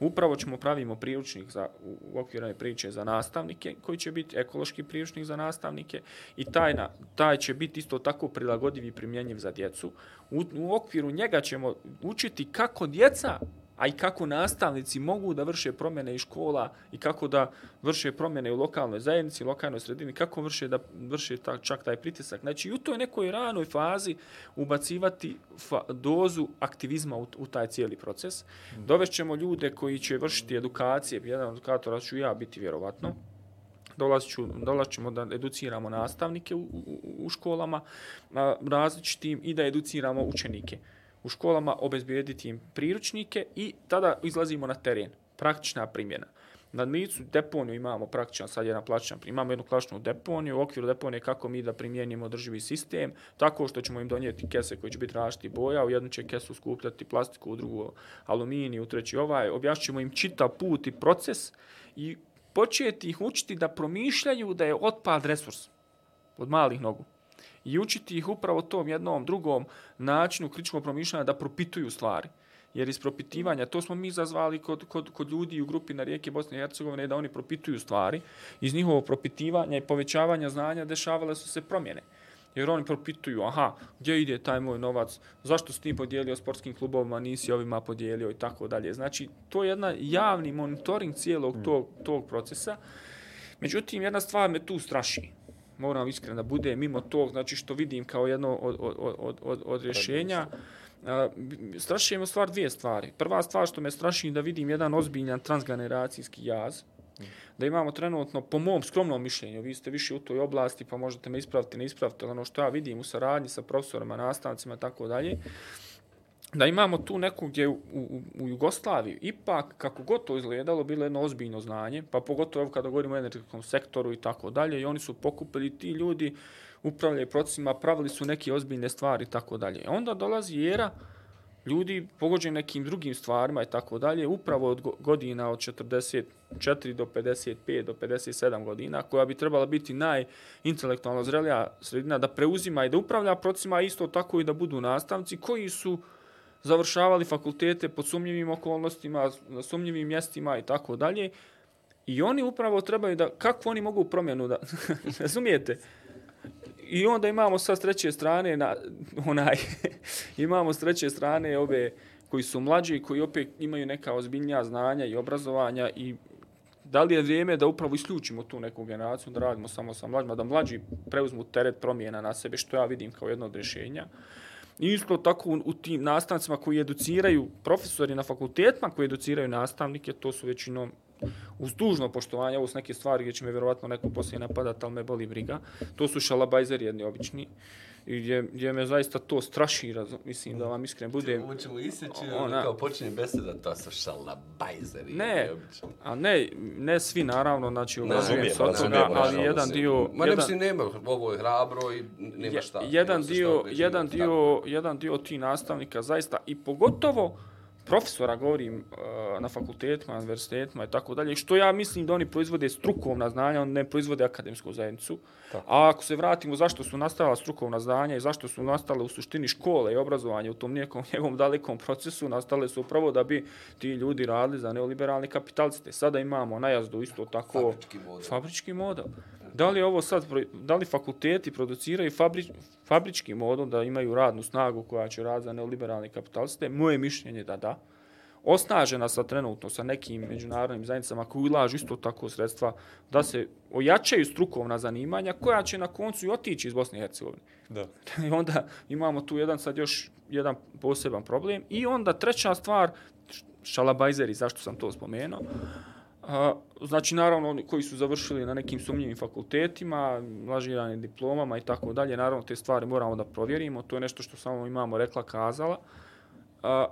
Upravo ćemo pravimo priručnik za, u, u okviru priče za nastavnike, koji će biti ekološki priručnik za nastavnike i taj, na, taj će biti isto tako prilagodiv i primjenjiv za djecu. U, u okviru njega ćemo učiti kako djeca a i kako nastavnici mogu da vrše promjene i škola i kako da vrše promjene u lokalnoj zajednici, lokalnoj sredini, kako vrše da vrše ta, čak taj pritisak. Znači, u toj nekoj ranoj fazi ubacivati fa, dozu aktivizma u, u taj cijeli proces. Dovešćemo ljude koji će vršiti edukacije, jedan edukator ću ja biti vjerovatno, dolazit ću, da educiramo nastavnike u, u, u školama a, različitim i da educiramo učenike u školama, obezbijediti im priručnike i tada izlazimo na teren. Praktična primjena. Na licu deponiju imamo praktičan, sad jedan plaćan, imamo jednu klasičnu deponiju, u okviru deponije kako mi da primijenimo održivi sistem, tako što ćemo im donijeti kese koji će biti različiti boja, u jednu će kesu skupljati plastiku, u drugu aluminiju, u treći ovaj, objašćemo im čitav put i proces i početi ih učiti da promišljaju da je otpad resurs od malih nogu. I učiti ih upravo tom jednom drugom načinu kritičkog promišljanja da propituju stvari. Jer iz propitivanja, to smo mi zazvali kod, kod, kod ljudi u grupi na rijeke Bosne i Hercegovine, da oni propituju stvari. Iz njihovog propitivanja i povećavanja znanja dešavale su se promjene. Jer oni propituju, aha, gdje ide taj moj novac, zašto si ti podijelio sportskim klubovima, nisi ovima podijelio i tako dalje. Znači, to je jedna javni monitoring cijelog tog, tog procesa. Međutim, jedna stvar me tu straši moram iskreno da bude mimo tog, znači što vidim kao jedno od, od, od, od, od rješenja, straši me stvar dvije stvari. Prva stvar što me straši da vidim jedan ozbiljan transgeneracijski jaz, da imamo trenutno, po mom skromnom mišljenju, vi ste više u toj oblasti, pa možete me ispraviti, ne ispraviti, ono što ja vidim u saradnji sa profesorima, nastavnicima i tako dalje, da imamo tu neku gdje u, u, u Jugoslaviji, ipak, kako god to izgledalo, bilo jedno ozbiljno znanje, pa pogotovo kada govorimo o energetskom sektoru i tako dalje, i oni su pokupili ti ljudi, upravljaju procesima, pravili su neke ozbiljne stvari i tako dalje. Onda dolazi era ljudi pogođeni nekim drugim stvarima i tako dalje, upravo od godina od 44 do 55 do 57 godina, koja bi trebala biti najintelektualno zrelija sredina, da preuzima i da upravlja procesima, isto tako i da budu nastavnici koji su završavali fakultete pod sumnjivim okolnostima, na sumnjivim mjestima i tako dalje. I oni upravo trebaju da, kako oni mogu promjenu da, razumijete? I onda imamo sa treće strane, na, onaj, imamo s treće strane ove koji su mlađi, koji opet imaju neka ozbiljnija znanja i obrazovanja i da li je vrijeme da upravo isključimo tu neku generaciju, da radimo samo sa mlađima, da mlađi preuzmu teret promjena na sebe, što ja vidim kao jedno od rješenja. Isto tako u, u tim nastavnicima koji educiraju profesori na fakultetima, koji educiraju nastavnike, to su većinom uz dužno poštovanje, ovo su neke stvari gdje će me vjerovatno neko poslije napadati, ali me boli briga. To su šalabajzeri jedni obični. I gdje, gdje me zaista to straši, razum, mislim da vam iskren bude.
Ovo ćemo isjeći, ona, kao počinje beseda, to su šalabajzeri.
Ne, a ne, ne svi naravno, znači uvažujem s od toga, ali jedan dio...
Ma ne mislim, nema, ovo je hrabro i nema šta.
Jedan dio, jedan dio, jedan dio ti nastavnika zaista i pogotovo, profesora, govorim uh, na fakultetima, na univerzitetima i tako dalje, što ja mislim da oni proizvode strukovna znanja, oni ne proizvode akademsku zajednicu. Tako. A ako se vratimo zašto su nastala strukovna znanja i zašto su nastale u suštini škole i obrazovanje u tom nekom njegovom dalekom procesu, nastale su upravo da bi ti ljudi radili za neoliberalni kapitaliste. Sada imamo najazdu isto tako
Fabrički model.
Fabrički model. Da li ovo sad, da li fakulteti produciraju fabrič, fabrički model da imaju radnu snagu koja će raditi za neoliberalni kapitaliste? Moje mišljenje da da. Osnažena sa trenutno sa nekim međunarodnim zajednicama koji ulažu isto tako sredstva da se ojačaju strukovna zanimanja koja će na koncu i otići iz Bosne i Hercegovine.
Da.
I onda imamo tu jedan sad još jedan poseban problem. I onda treća stvar, šalabajzeri, zašto sam to spomenuo, A, znači, naravno, oni koji su završili na nekim sumnjivim fakultetima, lažiranim diplomama i tako dalje, naravno, te stvari moramo da provjerimo. To je nešto što samo imamo rekla, kazala. A,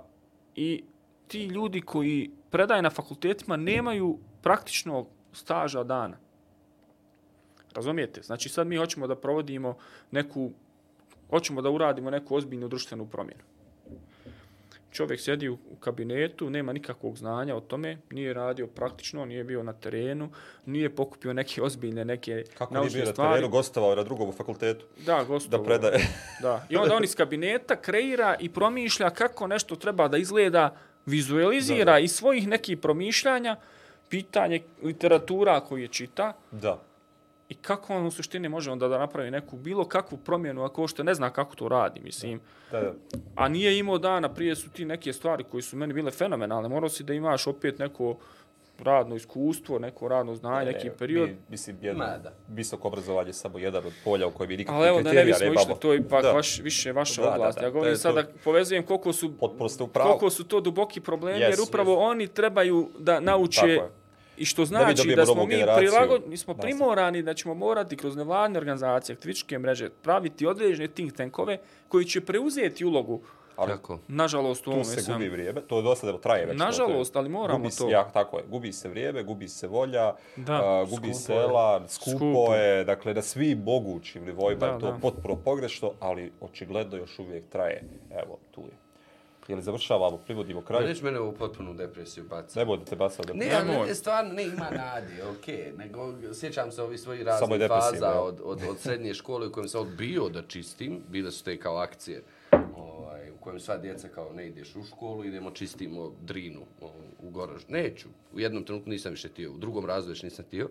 I ti ljudi koji predaje na fakultetima nemaju praktično staža dana. Razumijete? Znači, sad mi hoćemo da provodimo neku, hoćemo da uradimo neku ozbiljnu društvenu promjenu čovjek sjedi u kabinetu, nema nikakvog znanja o tome, nije radio praktično, nije bio na terenu, nije pokupio neke ozbiljne, neke
Kako naučne stvari. Kako nije bio na terenu, gostovao na drugom fakultetu?
Da, gostovao.
Da predaje.
Da. I onda on iz kabineta kreira i promišlja kako nešto treba da izgleda, vizualizira da, da. i svojih nekih promišljanja, pitanje literatura koju je čita.
Da.
I kako on u suštini može onda da napravi neku bilo kakvu promjenu ako što ne zna kako to radi, mislim. Da, da. A nije imao dana, prije su ti neke stvari koji su meni bile fenomenalne. Morao si da imaš opet neko radno iskustvo, neko radno znanje, ne, neki period. Mi,
mislim, jedno da. visoko obrazovanje samo jedan od polja u kojem bi nikakvih
kriterija ne bismo išli, to je ipak vaš, više vaša da, oblast. Da, da, ja govorim sada, to... povezujem koliko su, koliko su to duboki problemi, yes, jer upravo yes. oni trebaju da nauče I što znači da, da smo mi prilagod, mi smo primorani da ćemo morati kroz nevladne organizacije, aktivističke mreže praviti određene think tankove koji će preuzeti ulogu
Ali, tako.
nažalost, u
tu se sam... gubi vrijeme, to je dosta da traje već.
Nažalost, ali moramo
gubi
to.
Se, ja, tako je, gubi se vrijeme, gubi se volja, da, uh, gubi skupo sela, skupo, skupo je, dakle, na svi mogućim nivoima je to da. potpuno pogrešno, ali očigledno još uvijek traje. Evo, tu je. Je li završavamo, privodimo kraju?
Neće mene u potpunu depresiju baciti.
Ne budete basao da...
Ne,
Ne,
ne, stvarno ne ima nade, okej. Nego sjećam se ovih svojih raznih faza od, od, od srednje škole u kojem sam odbio da čistim. Bile su te kao akcije kojem sva djeca kao ne ideš u školu, idemo čistimo drinu u gorož. Neću. U jednom trenutku nisam više tio, u drugom razlogu još nisam tio.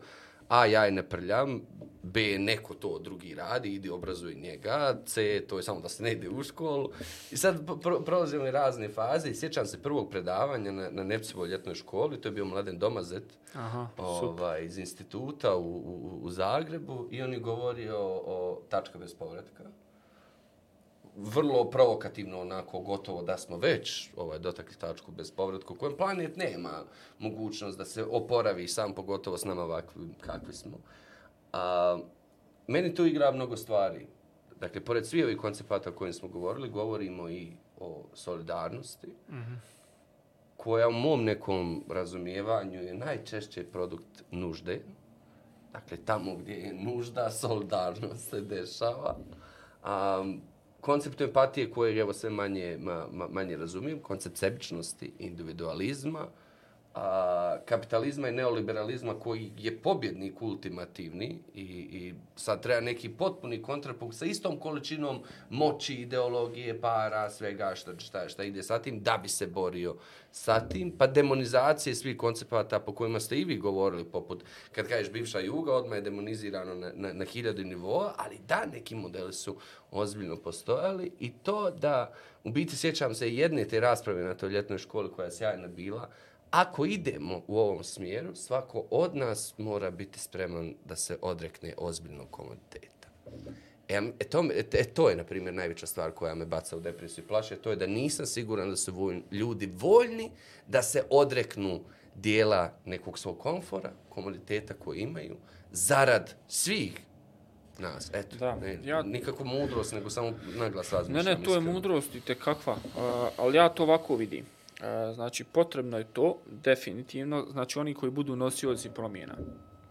A, ja je ne prljam, B, neko to drugi radi, idi obrazuj njega, C, to je samo da se ne ide u školu. I sad pro, prolazimo i razne faze i sjećam se prvog predavanja na, na Nepcivoj ljetnoj školi, to je bio Mladen Domazet,
Aha,
ovaj, iz instituta u, u, u Zagrebu i on je govorio o, o tačka bez povratka. Vrlo provokativno, onako, gotovo da smo već ovaj, dotakli tačku bez povratka, u kojem planet nema mogućnost da se oporavi sam, pogotovo s nama ovakvi kakvi smo. A, meni tu igra mnogo stvari. Dakle, pored svih ovih koncepata o kojim smo govorili, govorimo i o solidarnosti, koja u mom nekom razumijevanju je najčešće produkt nužde. Dakle, tamo gdje je nužda, solidarnost se dešava. Um, koncept empatije koje evo sve manje, ma, ma, manje razumijem, koncept sebičnosti, individualizma, a, kapitalizma i neoliberalizma koji je pobjednik ultimativni i, i sad treba neki potpuni kontrapunkt sa istom količinom moći, ideologije, para, svega što, šta, šta ide sa tim, da bi se borio sa tim, pa demonizacije svih koncepata po kojima ste i vi govorili, poput, kad kažeš bivša juga, odmah je demonizirano na, na, na hiljadu nivoa, ali da, neki modeli su ozbiljno postojali i to da, u biti sjećam se jedne te rasprave na toj ljetnoj školi koja je sjajna bila, ako idemo u ovom smjeru, svako od nas mora biti spreman da se odrekne ozbiljnog komoditeta. E, e, to, me- e, to je, na primjer, najveća stvar koja me baca u depresiju i plaše, to je da nisam siguran da su voljni, ljudi voljni da se odreknu dijela nekog svog komfora, komoditeta koji imaju, zarad svih nas. Eto,
Da,
ne,
ja-
nikako mudrost, nego samo naglas
Ne,
razmišljam.
ne, to je
iskreno.
mudrost i tekakva, uh, ali ja to ovako vidim. Znači, potrebno je to, definitivno, znači oni koji budu nosioci promjena,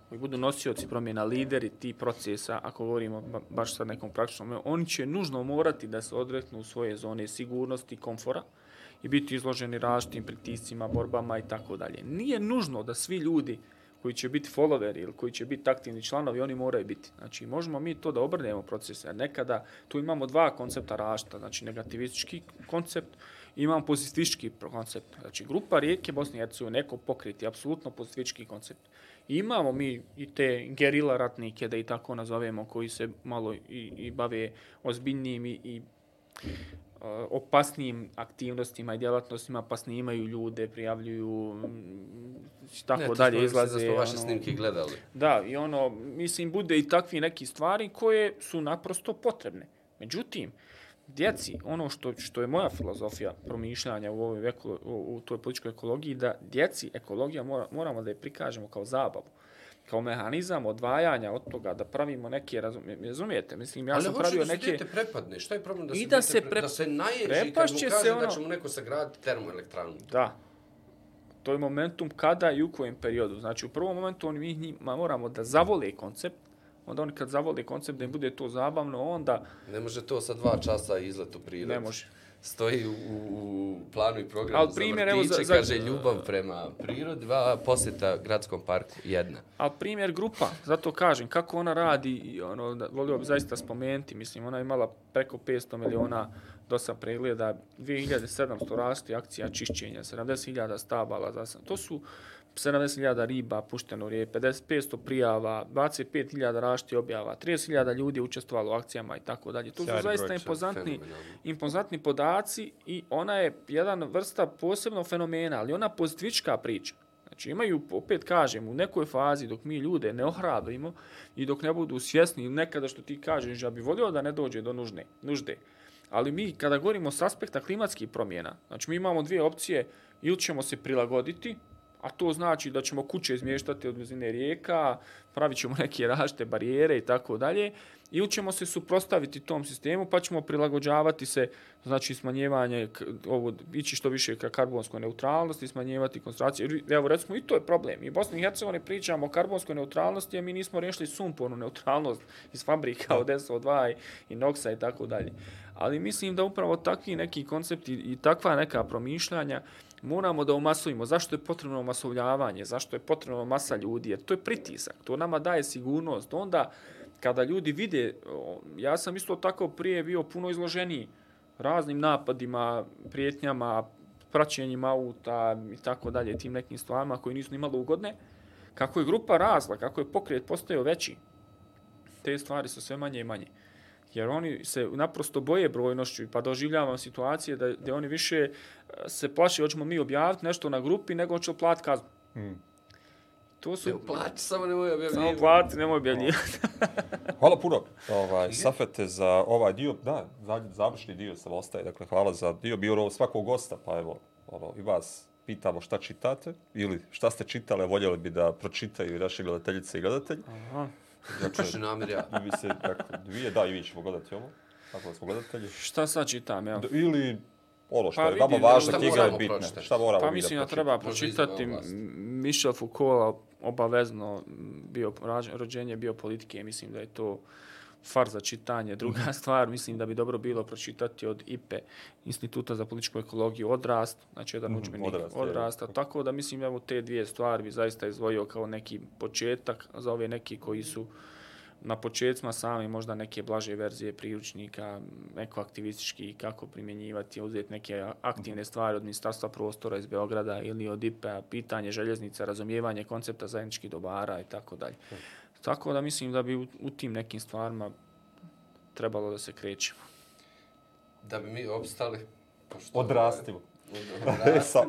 koji budu nosioci promjena, lideri ti procesa, ako govorimo baš sa nekom praktičnom, oni će nužno morati da se odreknu svoje zone sigurnosti, komfora i biti izloženi različitim pritiscima, borbama i tako dalje. Nije nužno da svi ljudi koji će biti followeri ili koji će biti aktivni članovi, oni moraju biti. Znači, možemo mi to da obrnemo procese. Nekada tu imamo dva koncepta rašta, znači negativistički koncept i imamo pozitivistički koncept. Znači, grupa rijeke Bosne i Hercegovine, neko pokriti, apsolutno pozitivistički koncept. I imamo mi i te gerila ratnike, da i tako nazovemo, koji se malo i, i bave ozbiljnijim i, i uh, opasnijim aktivnostima i djelatnostima, pa snimaju ljude, prijavljuju, mm, tako
Ne,
dalje, izlaze.
Smo vaše
ono,
snimke gledali.
Da, i ono, mislim, bude i takvi neki stvari koje su naprosto potrebne. Međutim, djeci, ono što, što je moja filozofija promišljanja u, ovoj ekolo, u, u toj političkoj ekologiji, da djeci ekologija mora, moramo da je prikažemo kao zabavu kao mehanizam odvajanja od toga da pravimo neke, razumije, razumijete, mislim, ja
Ali
sam
hoće
pravio
da se
neke...
prepadne. Šta je problem da se,
da se
pre- da se naježi kad mu kaže da
ono-
će mu neko sagraditi termoelektranu?
Da. To je momentum kada i u kojem periodu. Znači, u prvom momentu oni mi njima moramo da zavole koncept, onda oni kad zavole koncept da im bude to zabavno, onda
Ne može to sa dva časa izlet u prirodu.
ne može.
Stoji u, u planu i programu
Al
za
primjer,
vrtiće,
evo, za- za-
kaže ljubav prema prirodi, a posjeta gradskom parku jedna.
A primjer grupa, zato kažem, kako ona radi, i ono, da, volio bi zaista spomenuti, mislim, ona je imala preko 500 miliona dosa pregleda, 2700 rasti akcija čišćenja, 70.000 stabala, za sam. to su 70.000 riba pušteno u rijeku, 50, 500 prijava, 25.000 rašti objava, 30.000 ljudi učestvovalo u akcijama i tako dalje. To su zaista impozantni, impozantni podaci i ona je jedan vrsta posebno fenomena, ali ona pozitivička priča. Znači imaju, opet kažem, u nekoj fazi dok mi ljude ne ohrabrimo i dok ne budu svjesni nekada što ti kažeš, ja bi volio da ne dođe do nužne, nužde. Ali mi kada govorimo s aspekta klimatskih promjena, znači mi imamo dvije opcije, ili ćemo se prilagoditi, a to znači da ćemo kuće izmještati od blizine rijeka, pravit ćemo neke rašte barijere i tako dalje, ili ćemo se suprostaviti tom sistemu pa ćemo prilagođavati se, znači smanjivanje, ovo, ići što više ka karbonskoj neutralnosti, smanjivati koncentracije. Evo recimo i to je problem. I u Bosni i Hercegovini pričamo o karbonskoj neutralnosti, a mi nismo riješili sumpornu neutralnost iz fabrika od SO2 i, i NOX-a i tako dalje. Ali mislim da upravo takvi neki koncepti i takva neka promišljanja moramo da umasujemo. Zašto je potrebno masovljavanje? Zašto je potrebno masa ljudi? Jer to je pritisak. To nama daje sigurnost. Onda kada ljudi vide, ja sam isto tako prije bio puno izloženiji raznim napadima, prijetnjama, praćenjima auta i tako dalje, tim nekim stvarima koji nisu nimalo ugodne. Kako je grupa razla, kako je pokret postao veći, te stvari su sve manje i manje. Jer oni se naprosto boje brojnošću, pa doživljavam situacije da, da oni više e, se plaši, hoćemo mi objaviti nešto na grupi, nego hoće plati kaznu.
Hmm.
To su...
Evo, plaći, samo nemoj objavljivati.
Samo plati, nemoj objavljivati.
Hvala puno, ovaj, Safete, za ovaj dio. Da, zadnji, završni dio sam ostaje. Dakle, hvala za dio. Bio ovo svakog gosta, pa evo, ono, i vas pitamo šta čitate ili šta ste čitale, voljeli bi da pročitaju i naše gledateljice i gledatelji.
Aha.
Čuši namir ja.
I vi se, dakle, dvije, da, i vi ćemo gledati ovo. Tako da smo gledatelji.
Šta sad čitam, evo?
D- Ili ono što
Pa
je vama
šta
knjiga je bitna.
pročitati?
Šta moramo
Pa
mi
mislim da
pročitamo?
treba pročitati. Michel Foucault obavezno bio, rođenje bio politike, mislim da je to far za čitanje. Druga stvar, mislim da bi dobro bilo pročitati od IPE, Instituta za političku ekologiju, Odrast, znači jedan
Mhm,
učbenik
Odrast, je.
odrasta. Tako da mislim evo te dvije stvari bi zaista izdvojio kao neki početak za ove neki koji su na početcima sami možda neke blaže verzije priručnika, neko aktivistički kako primjenjivati, uzeti neke aktivne stvari od Ministarstva prostora iz Beograda ili od IPA, pitanje željeznica, razumijevanje koncepta zajedničkih dobara i tako dalje. Tako da mislim da bi u, u tim nekim stvarima trebalo da se krećemo.
Da bi mi opstali. pošto-
Odrastimo.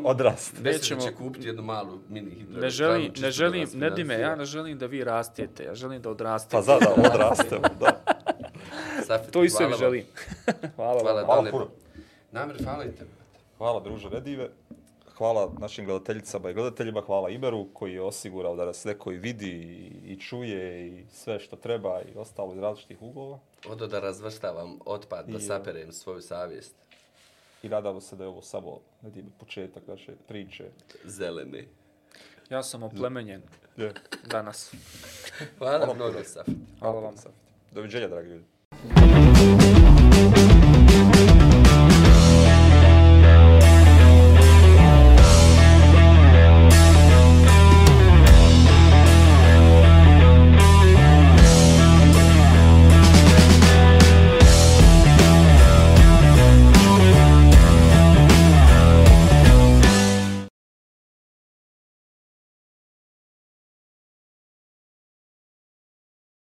Odrastimo. Nećemo...
Nećemo-
će kupiti jednu malu mini hidroelektranu.
Ne želim, ne
da
želim, ne dime, ja ne želim da vi rastete, ja želim da odrastete.
Pa za da odrastemo, da.
Safet,
To i sebi
hvala vam.
želim. hvala,
Hvala,
vam.
Hvala
Dane.
puno.
Namir, hvala i tebi.
Hvala druže Redive. Hvala našim gledateljicama i gledateljima, hvala Iberu koji je osigurao da nas neko i vidi i, i čuje i sve što treba i ostalo iz različitih uglova.
Odo da razvrstavam otpad, da
I,
saperem svoju savjest.
I nadamo se da je ovo samo Redive početak naše priče.
Zelene.
Ja sam oplemenjen
Je.
danas.
Hvala
Hvala
mnogo. Safet.
Hvala vam.
Doviđenja, dragi ljudi.